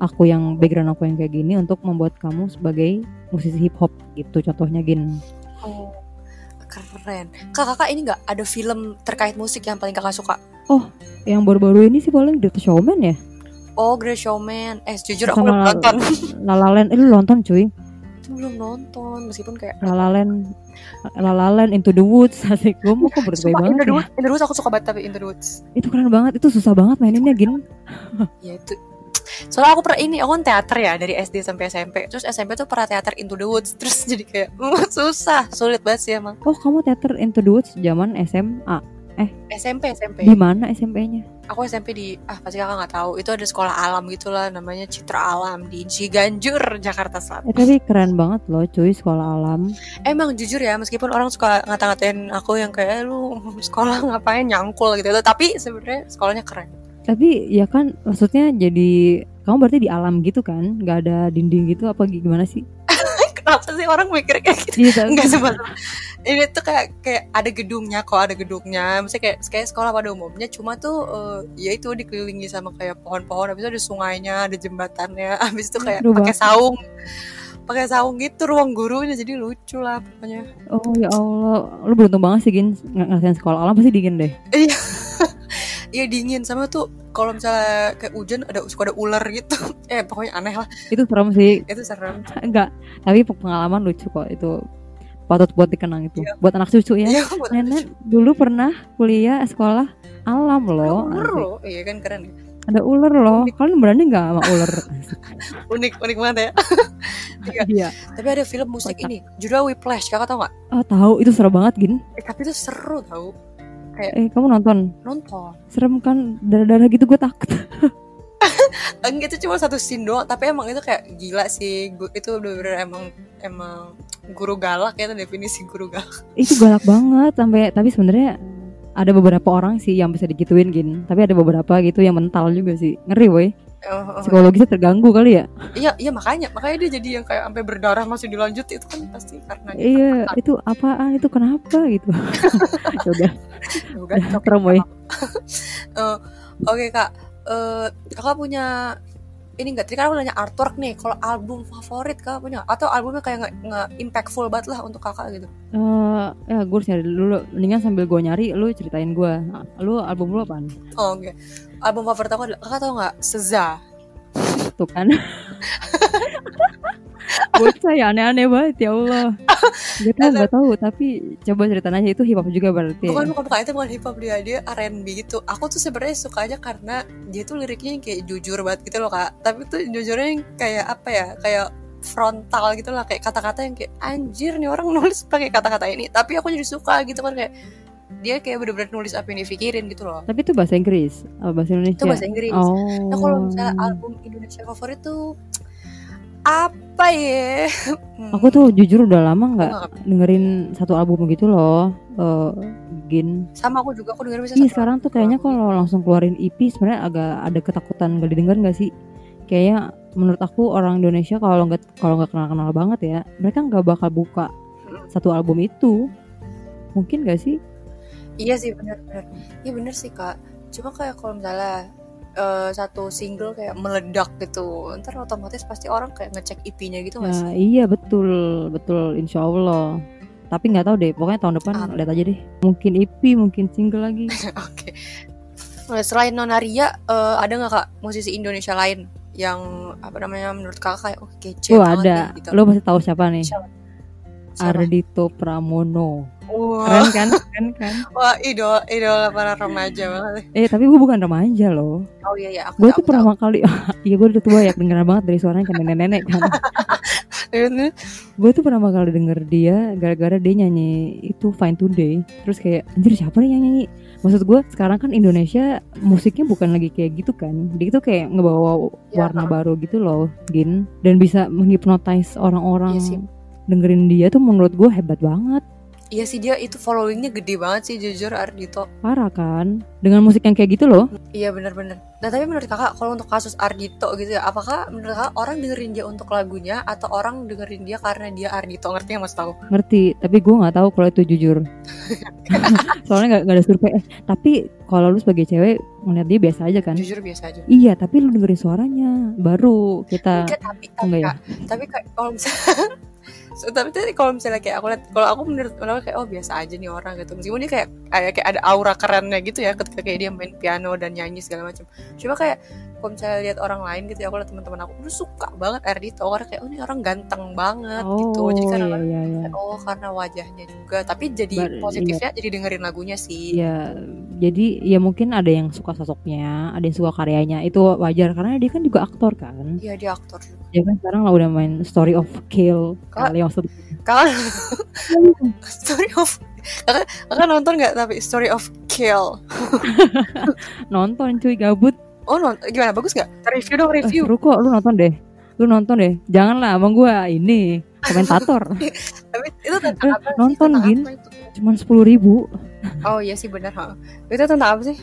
aku yang background aku yang kayak gini untuk membuat kamu sebagai musisi hip hop gitu contohnya gin oh keren kak kakak ini nggak ada film terkait musik yang paling kakak suka yang baru-baru ini sih paling The Showman ya Oh, Great Showman. Eh, jujur aku Sama belum nonton. La La Land. Eh lu nonton cuy. Itu belum nonton, meskipun kayak La La Land. La La Land Into the Woods. <laughs> Asik gue mau kok Sumpah, banget Into the ya. Woods, Into the Woods aku suka banget tapi Into the Woods. Itu keren banget. Itu susah banget maininnya gin. <laughs> Ya itu. Soalnya aku pernah ini, aku kan teater ya dari SD sampai SMP. Terus SMP tuh pernah teater Into the Woods. Terus <laughs> jadi kayak "Mm, susah, sulit banget sih emang. Oh kamu teater Into the Woods zaman SMA. SMP, SMP. Di mana SMP-nya? Aku SMP di ah pasti kakak nggak tahu. Itu ada sekolah alam gitulah namanya Citra Alam di Ciganjur, Jakarta Selatan. Eh tapi keren banget loh cuy sekolah alam. Emang jujur ya, meskipun orang suka ngata-ngatain aku yang kayak "Eh, lu sekolah ngapain nyangkul gitu, tapi sebenarnya sekolahnya keren. Tapi ya kan maksudnya jadi kamu berarti di alam gitu kan? Gak ada dinding gitu apa gimana sih? <laughs> Kenapa sih orang mikir kayak gitu? Iya, tapi- Enggak sebab ini tuh kayak kayak ada gedungnya kok ada gedungnya. Misalnya kayak kayak sekolah pada umumnya. Cuma tuh eh, ya itu dikelilingi sama kayak pohon-pohon. Habis itu ada sungainya ada jembatannya. <laughs> Habis itu kayak pakai saung. Pakai saung gitu ruang gurunya. Jadi lucu lah pokoknya. Oh ya Allah, lu beruntung banget sih Gin ng- ngerasain sekolah. Alam pasti dingin deh. iya. <laughs> Iya dingin. Sama tuh kalau misalnya kayak hujan ada suka ada ular gitu. <laughs> Eh pokoknya aneh lah. Itu serem sih. itu serem. Enggak, tapi pengalaman lucu kok. Itu. Patut buat dikenang itu. Iya. Buat anak cucu ya. buat Nenek dulu pernah kuliah sekolah alam loh. ular loh iya kan keren ya Ada ular loh. Kalian berani nggak sama ular? <laughs> unik unik banget ya <laughs> Iya. Iya. tapi ada film musik Kocak. ini judulnya Whiplash kakak tau nggak Oh tahu itu serem banget Gin. eh, tapi itu seru tau Eh kamu nonton? nonton Serem kan darah-darah gitu gue takut. <laughs> enggak itu cuma satu scene doang tapi emang itu kayak gila sih itu bener-bener emang emang guru galak ya definisi guru galak itu galak banget sampai tapi sebenarnya ada beberapa orang sih yang bisa digituin Gin. Tapi ada beberapa gitu yang mental juga sih. Ngeri boy. Oh, oh, Psikologisnya terganggu kali ya. iya iya makanya makanya dia jadi yang kayak sampai berdarah masih dilanjut itu kan pasti karena Iya, itu apaan? Itu kenapa gitu? <laughs> Ya udah, udah, oke, serem boy. <laughs> Eh, oke kak Eh, kakak punya ini enggak tadi kan aku nanya artwork nih kalau album favorit kakak punya atau albumnya kayak nggak nggak impactful banget lah untuk kakak gitu Eh, ya gue harus nyari dulu. Mendingan sambil gue nyari, lu ceritain gue. Lu album lu apaan? oh oke album favorit aku adalah kakak tau nggak Seza Tuh kan. <laughs> Bocah ya aneh-aneh banget ya Allah. Gak tau, gak tahu. Tapi coba ceritain aja itu hip hop juga berarti. bukan bukan bukan itu bukan hip hop dia dia R&B gitu aku tuh sebenarnya sukanya karena dia tuh liriknya yang kayak jujur banget gitu loh kak tapi tuh jujurnya yang kayak apa ya kayak frontal gitu lah kayak kata-kata yang kayak anjir nih orang nulis pakai kata-kata ini tapi aku jadi suka gitu kan kayak dia kayak bener-bener nulis apa yang dipikirin gitu loh Tapi itu bahasa Inggris, apa bahasa Indonesia? itu bahasa Inggris Oh. nah kalau misalnya album Indonesia favorit tuh apa ya Hmm, Aku tuh jujur udah lama nggak dengerin satu album gitu loh. eh, Gin. sama aku juga aku dengerin bisa Iya sekarang tuh kayaknya kalau langsung keluarin EP sebenarnya agak ada ketakutan gak didengar nggak sih? Kayaknya menurut aku orang Indonesia kalau nggak kalau nggak kenal kenal banget ya, mereka nggak bakal buka satu album itu. Mungkin gak sih? Iya sih benar-benar. Iya bener sih kak. Cuma kayak kalau misalnya eh, satu single kayak meledak gitu, ntar otomatis pasti orang kayak ngecek EP-nya gitu sih? Nah, iya betul betul Insya Allah. Tapi nggak tahu deh. Pokoknya tahun depan Amin. lihat aja deh. Mungkin EP, mungkin single lagi. <laughs> Oke. Nah, selain Nonaria, eh, ada nggak kak musisi Indonesia lain yang apa namanya menurut kakak kayak oh kece Oh ada. nih, gitu. Lo pasti tahu siapa nih? Siapa? Ardito Pramono. Wah, Keren kan? Keren kan? wah idola idola para remaja banget. Eh tapi gue bukan remaja loh. Oh iya ya, aku Gue tuh pertama kali, <laughs> iya gue udah tua ya kedengeran banget dari suaranya kayak nenek-nenek kan. <laughs> Gue tuh pertama kali denger dia gara-gara dia nyanyi itu Fine Today. Terus kayak anjir siapa nih yang nyanyi? Maksud gue sekarang kan Indonesia musiknya bukan lagi kayak gitu kan. Dia tuh kayak ngebawa Ya, warna baru gitu loh, Gin. Dan bisa menghipnotis orang-orang Iya sih. dengerin dia tuh menurut gue hebat banget. Iya sih dia itu followingnya gede banget sih jujur Ardito. Parah kan? Dengan musik yang kayak gitu loh. Iya benar-benar. Nah tapi menurut kakak kalau untuk kasus Ardito gitu ya, apakah menurut kakak orang dengerin dia untuk lagunya atau orang dengerin dia karena dia Ardito ngerti nggak mas tahu? ngerti tapi gue nggak tahu kalau itu jujur <laughs> soalnya nggak nggak ada survei eh, tapi kalau lu sebagai cewek ngeliat dia biasa aja kan Jujur biasa aja. iya tapi lu dengerin suaranya baru kita Enggak tapi tapi enggak ya? tapi kalau misalnya <laughs> Tapi tadi kalau misalnya kayak aku lihat kalau aku menurut menurut kayak oh biasa aja nih orang gitu. Meskipun dia kayak, kayak ada aura kerennya gitu ya ketika kayak dia main piano dan nyanyi segala macam. Cuma kayak kalau misalnya lihat orang lain gitu ya aku lihat teman-teman aku tuh suka banget Erdito karena kayak oh ini orang ganteng banget gitu Oh jadi kan iya orang iya iya. oh karena wajahnya juga tapi jadi Bar- iya. positifnya jadi dengerin lagunya sih Ya, jadi ya mungkin ada yang suka sosoknya, ada yang suka karyanya. Itu wajar karena dia kan juga aktor kan. iya dia aktor juga Dia kan sekarang lah udah main Story of Kill Kak- kali maksud kakak <laughs> story of kakak, kakak nonton nggak tapi story of kill <laughs> nonton cuy gabut. Oh nonton gimana bagus nggak review dong Eh, review seru kok lu nonton deh. Lu nonton deh. Janganlah abang gua ini komentator. <laughs> tapi itu tentang Eh, apa sih? nonton, Tentang Gin. Cuman sepuluh ribu oh iya sih benar ha. itu tentang apa sih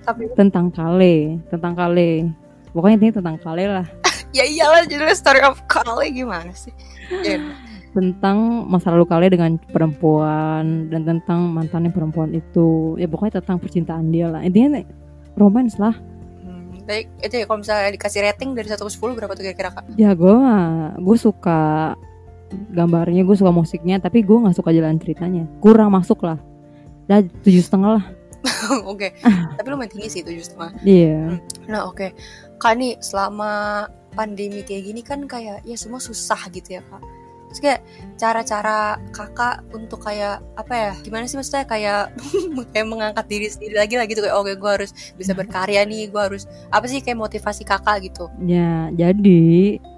tapi tentang kale, tentang kale. Pokoknya intinya tentang kale lah. <laughs> ya iyalah judulnya story of Kale gimana sih ya, Tentang masa lalu kale dengan perempuan dan tentang mantannya perempuan itu. Ya pokoknya tentang percintaan dia lah. Intinya romance lah. Hmm, tapi itu ya kalau misalnya dikasih rating dari 1 ke 10 berapa tuh kira-kira kak Ya gue mah gue suka gambarnya, gue suka musiknya, tapi gue nggak suka jalan ceritanya. Kurang masuk lah. Dah tujuh setengah lah. <laughs> oke tapi lumayan tinggi sih tujuh setengah Iya. nah oke kak nih selama pandemi kayak gini kan kayak ya semua susah gitu ya kak Terus kayak cara-cara kakak untuk kayak apa ya gimana sih maksudnya kayak <laughs> kayak mengangkat diri sendiri lagi lah gitu kayak oke gue harus bisa <laughs> berkarya nih gue harus apa sih kayak motivasi kakak gitu Ya jadi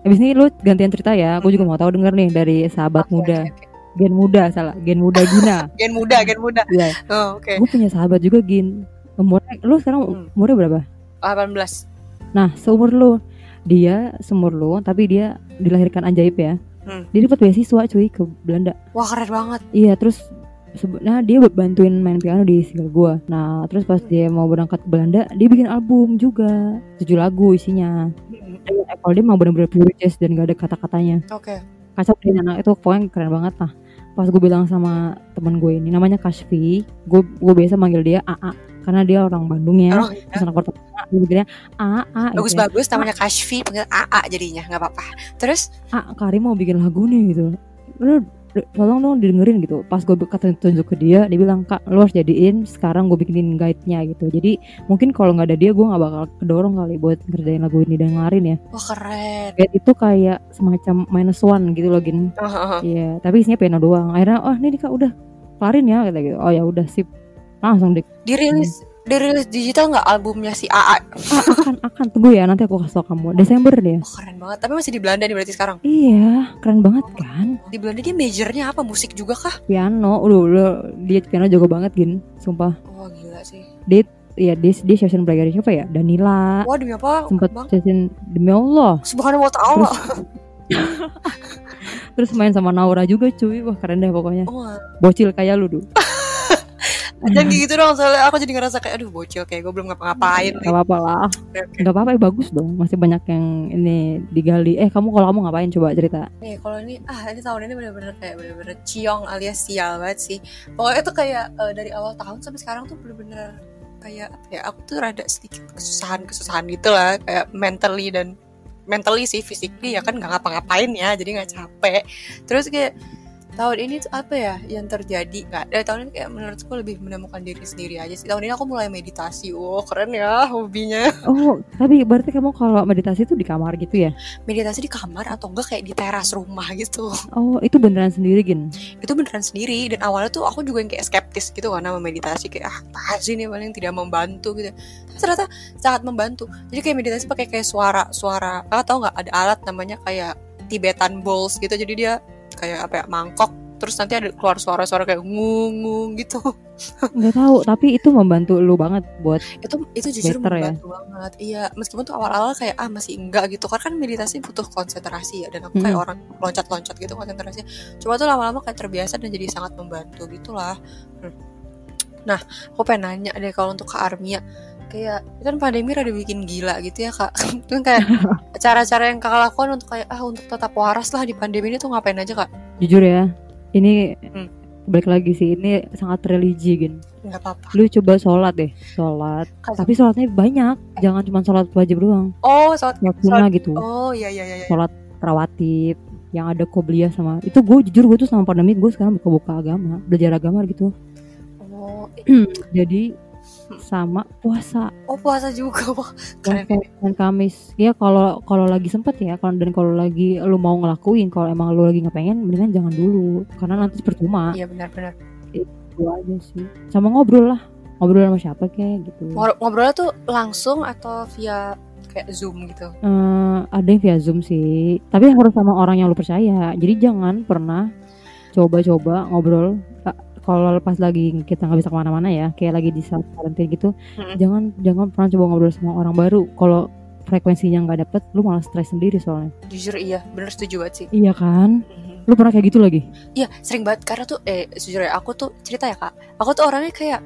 abis ini lu gantian cerita ya. Gue juga mau tahu denger nih dari sahabat Oke, muda, oke, oke. gen muda salah, gen muda Gina. <laughs> gen muda gen muda Iya. oh, oke Gue punya sahabat juga Gin. Umurnya, lu sekarang Hmm. umurnya berapa? 18 Nah seumur lu, dia seumur lu, tapi dia dilahirkan ajaib ya. Hmm. Dia dapat beasiswa cuy ke Belanda. wah keren banget Iya terus sebenarnya dia bantuin main piano di single gue. Nah terus pas dia mau berangkat ke Belanda dia bikin album juga tujuh lagu isinya. Dan kalau dia mau bener-bener pure jazz dan gak ada kata-katanya. oke Kacau deh anak itu pokoknya keren banget lah. Pas gue bilang sama teman gue ini namanya Kashfi, gue gue biasa manggil dia AA karena dia orang Bandung ya. Oh, iya. Terus anak pertama dia bilangnya AA gitu ya. bagus-bagus namanya Kashfi panggil AA jadinya nggak apa-apa. Terus? Ah Karim mau bikin lagu nih gitu. Lu tolong dong didengerin gitu. Pas gue kata tunjuk ke dia dia bilang kak lu harus jadiin sekarang gue bikinin guide-nya gitu. Jadi mungkin kalau nggak ada dia gue nggak bakal kedorong kali buat ngerjain lagu ini dan ngelarin ya. Wah keren. Guide itu kayak semacam minus one gitu loh gin. Oh, oh, oh. iya tapi isinya piano doang. Akhirnya oh ini nih, kak udah kelarin ya kata gitu oh ya udah sip langsung deh dirilis dirilis digital nggak albumnya si AA akan akan. Tunggu ya nanti aku kasih tau kamu. Desember deh Wah, keren banget. Tapi masih di Belanda nih berarti sekarang? Iya keren banget kan? Di Belanda dia majornya apa? Musik juga kah? Piano. Udah udah. Dia piano jago banget gin. Sumpah. Wah gila sih. Iya dia dia session belajar siapa ya? Danila. Wah demi apa? Sempat session demi Allah. Subhanallah. Ta'ala <laughs> terus main sama Naura juga cuy. Wah keren deh pokoknya. Wah bocil kayak lu duh <laughs> jangan gitu dong soalnya aku jadi ngerasa kayak aduh bocil kayak gue belum ngapa-ngapain. Gak apa-apa lah. Oke. Gak apa-apa ya bagus dong. Masih banyak yang ini digali. Eh kamu kalau kamu ngapain? Coba cerita. Nih kalau ini ah ini tahun ini bener-bener kayak bener-bener ciong alias sial banget sih. Pokoknya tuh kayak eh, dari awal tahun sampai sekarang tuh bener-bener kayak apa ya aku tuh rada sedikit kesusahan kesusahan gitu lah. Kayak mentally dan mentally sih physically ya kan nggak ngapa-ngapain ya jadi nggak capek. Terus kayak tahun ini tuh apa ya yang terjadi nggak dari tahun ini kayak menurutku lebih menemukan diri sendiri aja sih. Tahun ini aku mulai meditasi. Oh keren ya hobinya. Oh tapi berarti kamu kalau meditasi tuh di kamar gitu ya? Meditasi di kamar atau enggak kayak di teras rumah gitu. Oh itu beneran sendiri Gin? Itu beneran sendiri. Dan awalnya tuh aku juga yang kayak skeptis gitu karena meditasi. Kayak ah apa sih ini? Paling tidak membantu gitu. Tapi ternyata sangat membantu. Jadi kayak meditasi pakai kayak suara suara ah tau nggak? Ada alat namanya kayak Tibetan bowls gitu. Jadi dia kayak apa ya mangkok terus nanti ada keluar suara-suara kayak ngung ngung gitu Gak tahu tapi itu membantu lu banget buat itu itu jujur Better ya? membantu banget iya meskipun tuh awal-awal kayak ah masih enggak gitu karena kan meditasi butuh konsentrasi ya dan aku kayak Mm. orang loncat-loncat gitu konsentrasi cuma tuh lama-lama kayak terbiasa dan jadi sangat membantu gitulah Hmm. nah aku pengen nanya deh kalau untuk kak Armia kayak kan pandemi rada bikin gila gitu ya kak. <laughs> Itu kan kayak <laughs> cara-cara yang kakak lakukan untuk kayak ah untuk tetap waras lah di pandemi ini tuh ngapain aja kak? Jujur ya Ini Hmm. Balik lagi sih Ini sangat religi Gin. Nggak apa-apa. Lu coba sholat deh Sholat. Kak, Tapi sholatnya banyak Jangan cuma sholat wajib doang. Oh sholat Sholat sunnah gitu. Oh iya iya iya iya. Sholat rawatib yang ada kobliyah sama itu gue jujur gue tuh sama pandemi gue sekarang buka-buka agama belajar agama gitu. Oh, <clears throat> jadi sama puasa. Oh puasa juga wah dan, keren. dan Kamis. Ya kalau kalau lagi sempet ya kalau dan kalau lagi lu mau ngelakuin kalau emang lu lagi nggak pengen mendingan jangan dulu. Karena nanti percuma. Iya benar-benar. itu aja sih. Sama ngobrol lah. Ngobrol sama siapa kayak gitu. Ngobrolnya tuh langsung atau via kayak zoom gitu? Eh, ada yang via zoom sih. Tapi harus sama orang yang lu percaya. Jadi jangan pernah coba-coba ngobrol eh, kalau pas lagi kita nggak bisa ke mana-mana ya kayak lagi di saat karantina gitu Mm-mm. jangan jangan pernah coba ngobrol sama orang baru. Kalau frekuensinya nggak dapet lu malah stres sendiri soalnya. Jujur iya, bener setuju banget sih. iya kan? Mhm. lu pernah kayak gitu lagi? Iya sering banget. Karena tuh eh jujur ya aku tuh cerita ya kak, aku tuh orangnya kayak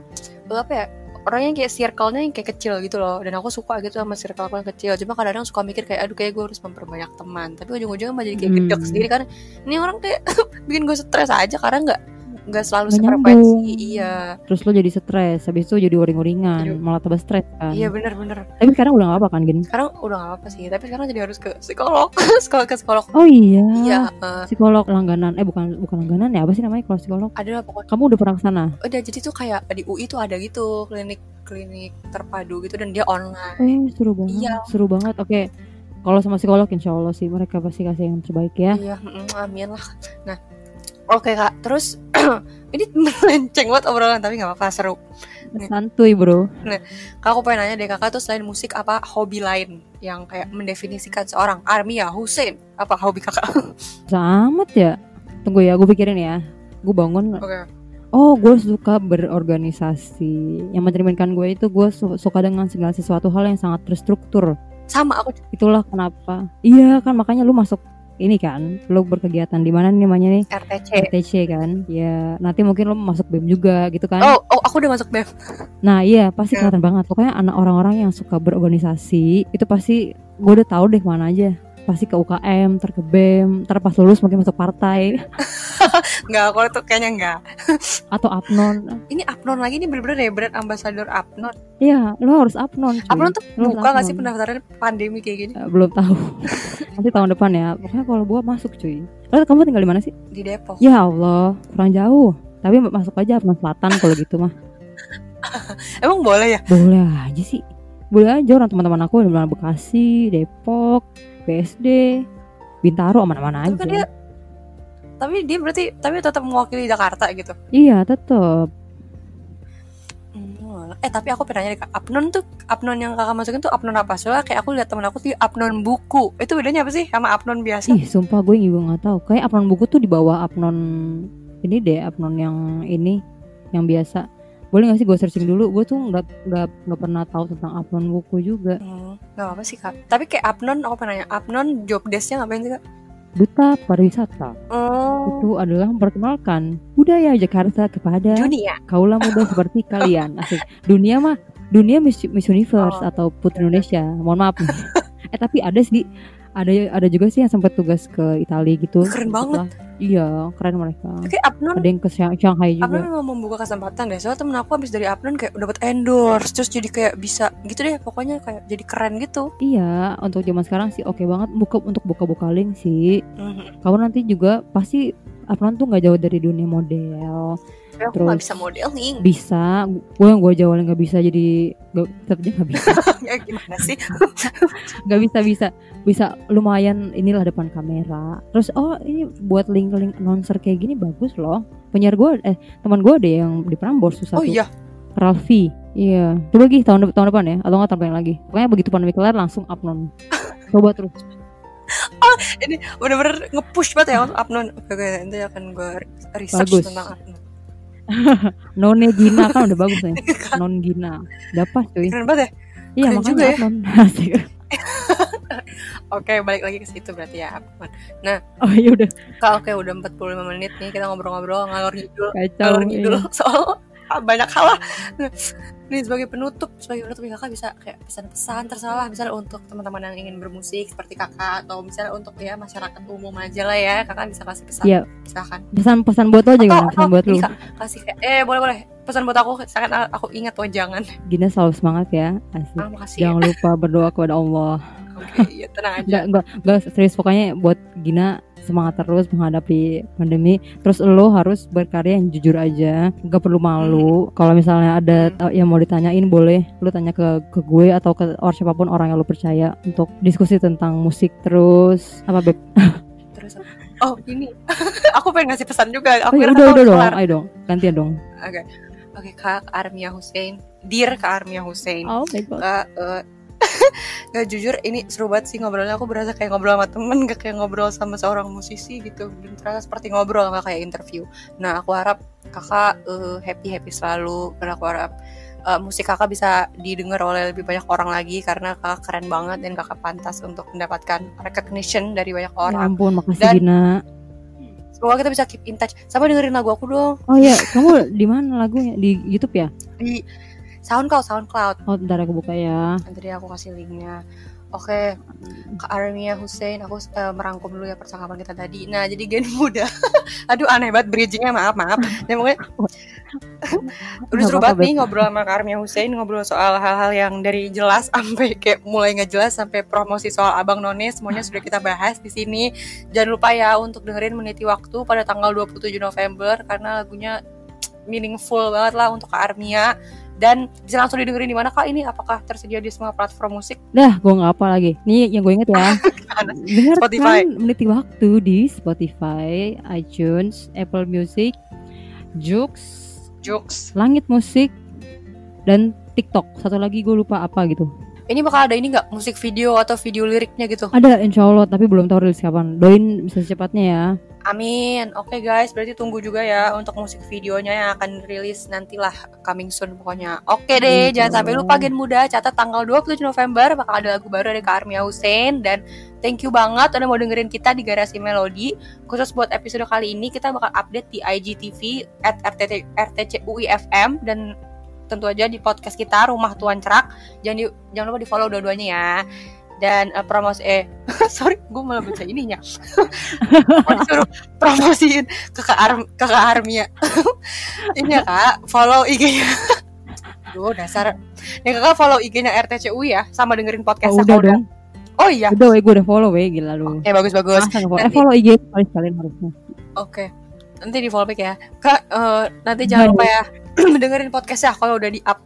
eh, apa ya? Orangnya kayak circle-nya yang kayak kecil gitu loh. Dan aku suka gitu sama circle aku yang kecil. Cuma kadang-kadang suka mikir kayak Aduh kayak gue harus memperbanyak teman. Tapi ujung-ujungnya malah jadi kayak Hmm. gedek sendiri. Karena ini orang kayak <laughs> bikin gue stres aja. Karena nggak nggak selalu Nggak sefrekuensi. Iya. Terus lu jadi stres habis itu jadi uring-uringan malah tambah stres kan? Iya bener-bener tapi sekarang udah gak apa kan Gin? Sekarang udah gak apa sih Tapi sekarang jadi harus ke psikolog <laughs> Sekolah ke psikolog. Oh iya? Iya eh, psikolog langganan eh bukan bukan langganan ya apa sih namanya kalau psikolog? Ada lah pokoknya kamu udah pernah ke sana Udah jadi tuh kayak di UI tuh ada gitu Klinik klinik terpadu gitu Dan dia online. Eh seru banget Iya. seru banget. Oke kalau sama psikolog insya Allah sih mereka pasti kasih yang terbaik ya. Iya, mm, amin lah. Nah, oke kak. Terus <clears throat> ini melenceng banget obrolan tapi nggak apa-apa seru. santuy bro. Kak aku pengen nanya deh kakak tuh selain musik apa hobi lain yang kayak mendefinisikan seorang? Armia Hussein. Apa hobi kakak? <laughs> Sama ya. Tunggu ya gue pikirin ya. Gue bangun. Oke. oh gue suka berorganisasi. Yang mencerminkan gue itu gue su- suka dengan segala sesuatu hal yang sangat terstruktur. Sama aku itulah kenapa. Iya kan makanya lu masuk ini kan lu berkegiatan di mana nih namanya nih RTC. RTC kan ya nanti mungkin lu masuk BEM juga gitu kan Oh, oh aku udah masuk BEM. nah iya pasti Ya. kelihatan banget pokoknya anak orang-orang yang suka berorganisasi itu pasti gue udah tahu deh ke mana aja pasti ke UKM, ntar ke BEM, pas lulus mungkin masuk partai <laughs> <laughs> Enggak, aku tuh kayaknya enggak. <laughs> atau apnon. Ini Apnon lagi nih bener-bener ya brand ambassador Apnon. Iya, lo harus apnon. cuy. Apnon tuh harus buka nggak sih pendaftaran pandemi kayak gini Eh, belum tahu. <laughs> Nanti tahun depan ya. Pokoknya kalau gua masuk cuy. Lo kamu tinggal di mana sih? di Depok? Ya Allah, kurang jauh. Tapi masuk aja Apnon Selatan kalau gitu mah. Emang boleh ya? Boleh aja sih. Boleh aja orang teman-teman aku di mana Bekasi, Depok, BSD, Bintaro aman-aman Tapi kan dia aja. Tapi dia berarti tapi tetap mewakili Jakarta gitu. Iya, tetep Hmm, Eh tapi aku pernah nanya Apnon tuh Apnon yang kakak masukin tuh Apnon apa? Soalnya kayak aku lihat temen aku tuh Apnon buku. Itu bedanya apa sih sama Apnon biasa? Ih, sumpah gue juga nggak tahu. Kayak apnon buku tuh di bawah apnon ini deh, apnon yang ini yang biasa. Boleh gak sih gue searching dulu? Gue tuh nggak nggak nggak pernah tahu tentang apnon buku juga. Hmm, gak apa sih kak. Tapi kayak Apnon aku pernah nanya Apnon job desknya ngapain sih kak? Duta pariwisata Oh, itu adalah memperkenalkan budaya Jakarta kepada dunia. kaula muda <laughs> seperti kalian. Asik. Dunia mah dunia Miss, Miss Universe Oh. atau Putri Indonesia. Mohon maaf <laughs> eh tapi ada sih ada ada juga sih yang sempat tugas ke Italia gitu. Keren banget. Setelah- Iya, keren mereka. Kayak Apnon Ada yang ke Shanghai juga. Apnon memang membuka kesempatan deh. Soalnya temen aku habis dari Apnon kayak dapat endorse, terus jadi kayak bisa gitu deh. Pokoknya kayak jadi keren gitu. Iya, untuk zaman sekarang sih oke banget buka untuk buka-buka link sih. Mhm. Kamu nanti juga pasti Apron tuh nggak jauh dari dunia model. Tapi aku Terus- nggak bisa modeling. Bisa, gue yang gue jauh nggak bisa jadi gak, tetap aja nggak bisa, <laughs> ya gimana sih? <laughs> nggak bisa bisa bisa lumayan inilah depan kamera. Terus oh ini buat link-link announcer kayak gini bagus loh. Penyiar gue eh teman gue ada yang di Prambors susah Oh iya. Ralfi. Iya. Coba lagi tahun tahun depan ya atau nggak tahun depan lagi. Pokoknya begitu pandemi kelar langsung upload. <laughs> Coba terus. Ini bener-bener nge-push banget ya Apnon. Oke, oke, nanti akan gue research Bagus. tentang Apnon. <laughs> None Gina kan udah bagus nih. <laughs> Non Gina. Udah pas cuy. Keren banget ya. Iya keren makanya juga ya. <laughs> Asik. Oke, balik lagi ke situ berarti ya Apnon. Oh iya udah Kak, oke udah 45 menit nih kita ngobrol-ngobrol ngalor ngidul. kacau. Ngalor ngidul iya. soal banyak hal lah. Ini sebagai penutup, sebagai penutup nih, kakak bisa kayak pesan-pesan tersalah misalnya untuk teman-teman yang ingin bermusik seperti kakak atau misalnya untuk ya masyarakat umum aja lah ya kakak bisa kasih pesan Iya. silakan Pesan-pesan buat lo aja gimana? Pesan buat Kak, kasih kayak eh boleh boleh pesan buat aku sangat aku ingat oh jangan Gina selalu semangat ya. Asik. ah, makasih Jangan lupa berdoa kepada Allah. ya. <laughs> Oke, iya tenang <laughs> aja Enggak, enggak, enggak serius pokoknya buat Gina semangat terus menghadapi pandemi. Terus lo harus berkarya yang jujur aja, nggak perlu malu. Kalau misalnya ada uh, yang mau ditanyain boleh lo tanya ke ke gue atau ke orang siapa pun orang yang lo percaya untuk diskusi tentang musik. Terus apa beb? <laughs> Terus Oh ini <laughs> Aku pengen ngasih pesan juga Oh Aku ya kira udah udah dong, ayo dong, gantian dong. Oke Oke Kak Armia Hussein Dear Kak Armia Hussein Oh my god. Kak eh, <laughs> Gak jujur ini seru banget sih ngobrolnya. Aku berasa kayak ngobrol sama temen Gak kayak ngobrol sama seorang musisi gitu. Dan terasa seperti ngobrol Gak kayak interview. Nah aku harap kakak happy-happy selalu. Dan aku harap eh, musik kakak bisa didengar oleh lebih banyak orang lagi Karena kakak keren banget Dan kakak pantas untuk mendapatkan recognition dari banyak Ya orang. ampun, makasih Dan- Gina. Semoga kita bisa keep in touch. Sama dengerin lagu aku dong? Oh iya, kamu di mana lagunya? Di YouTube ya? Di SoundCloud SoundCloud Oh, bentar aku buka ya. Nanti aku kasih linknya. Oke, Kak Armia Hussein, aku eh, merangkum dulu ya percakapan kita tadi. Nah, jadi gen muda. <laughs> Aduh, aneh banget bridgingnya, maaf, maaf. <laughs> Dan pokoknya udah seru banget nih ngobrol sama Kak Armia Hussein, ngobrol soal hal-hal yang dari jelas <laughs> sampai kayak mulai nggak jelas sampai promosi soal Abang None, semuanya sudah kita bahas di sini. Jangan lupa ya untuk dengerin Meniti Waktu pada tanggal 27 November karena lagunya meaningful banget lah untuk Kak Armia dan bisa langsung didengerin di mana kak ini apakah tersedia di semua platform musik Dah, gue nggak apa lagi. Nih yang gue inget ya. Dengarkan Spotify. meniti waktu di Spotify, iTunes, Apple Music, Joox, Jokes Langit Musik, dan TikTok. Satu lagi gue lupa apa gitu. ini bakal ada ini nggak musik video atau video liriknya gitu Ada insya Allah, tapi belum tahu rilis kapan. Doain bisa secepatnya ya. Amin. Oke guys berarti tunggu juga ya untuk musik videonya yang akan rilis nantilah coming soon pokoknya. Oke deh Iya. jangan sampai lupa Gen Muda catat tanggal 27 November bakal ada lagu baru dari Kak Armia Hussein dan thank you banget udah mau dengerin kita di Garasi Melodi. Khusus buat episode kali ini kita bakal update di IGTV at RTT, RTCUIFM dan tentu aja di podcast kita Rumah Tuan Cerak. Jangan di, jangan lupa di follow dua-duanya ya dan eh, promosi eh <laughs> sorry gue malah baca ininya <laughs> disuruh promosiin ke Kak, Arm, ke Kak Armia <laughs> ini ya kak follow IG-nya Duh dasar Nih kakak follow IG-nya RTCU ya Sama dengerin podcast Oh, udah. Oh iya Udah, we, gue udah follow, we. Gila lu. Ya bagus-bagus Masa nggak follow? Eh, Nanti- follow IG sekali sekalian harusnya. Oke Nanti di follow back ya Kak eh, nanti jangan lupa ya <clears throat> Dengerin podcastnya kalau udah di up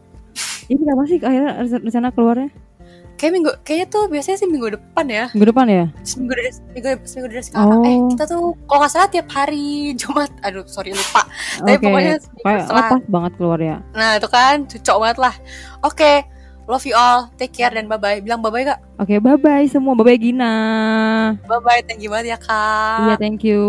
Ini kenapa sih akhirnya rencana keluarnya? Kayak minggu Kayaknya tuh biasanya sih minggu depan ya Minggu depan ya? Seminggu dari Seminggu, seminggu dari sekarang Eh Oh. kita tuh Kalau nggak salah tiap hari <laughs> Jumat Aduh sorry lupa Tapi Oke. pokoknya Kayak setelah oh, pas banget keluar ya. Nah itu kan cocok banget lah Oke Love you all Take care dan bye-bye Bilang bye-bye kak Oke, bye bye semua. Bye bye Gina. Bye-bye Thank you banget ya kak Iya, thank you.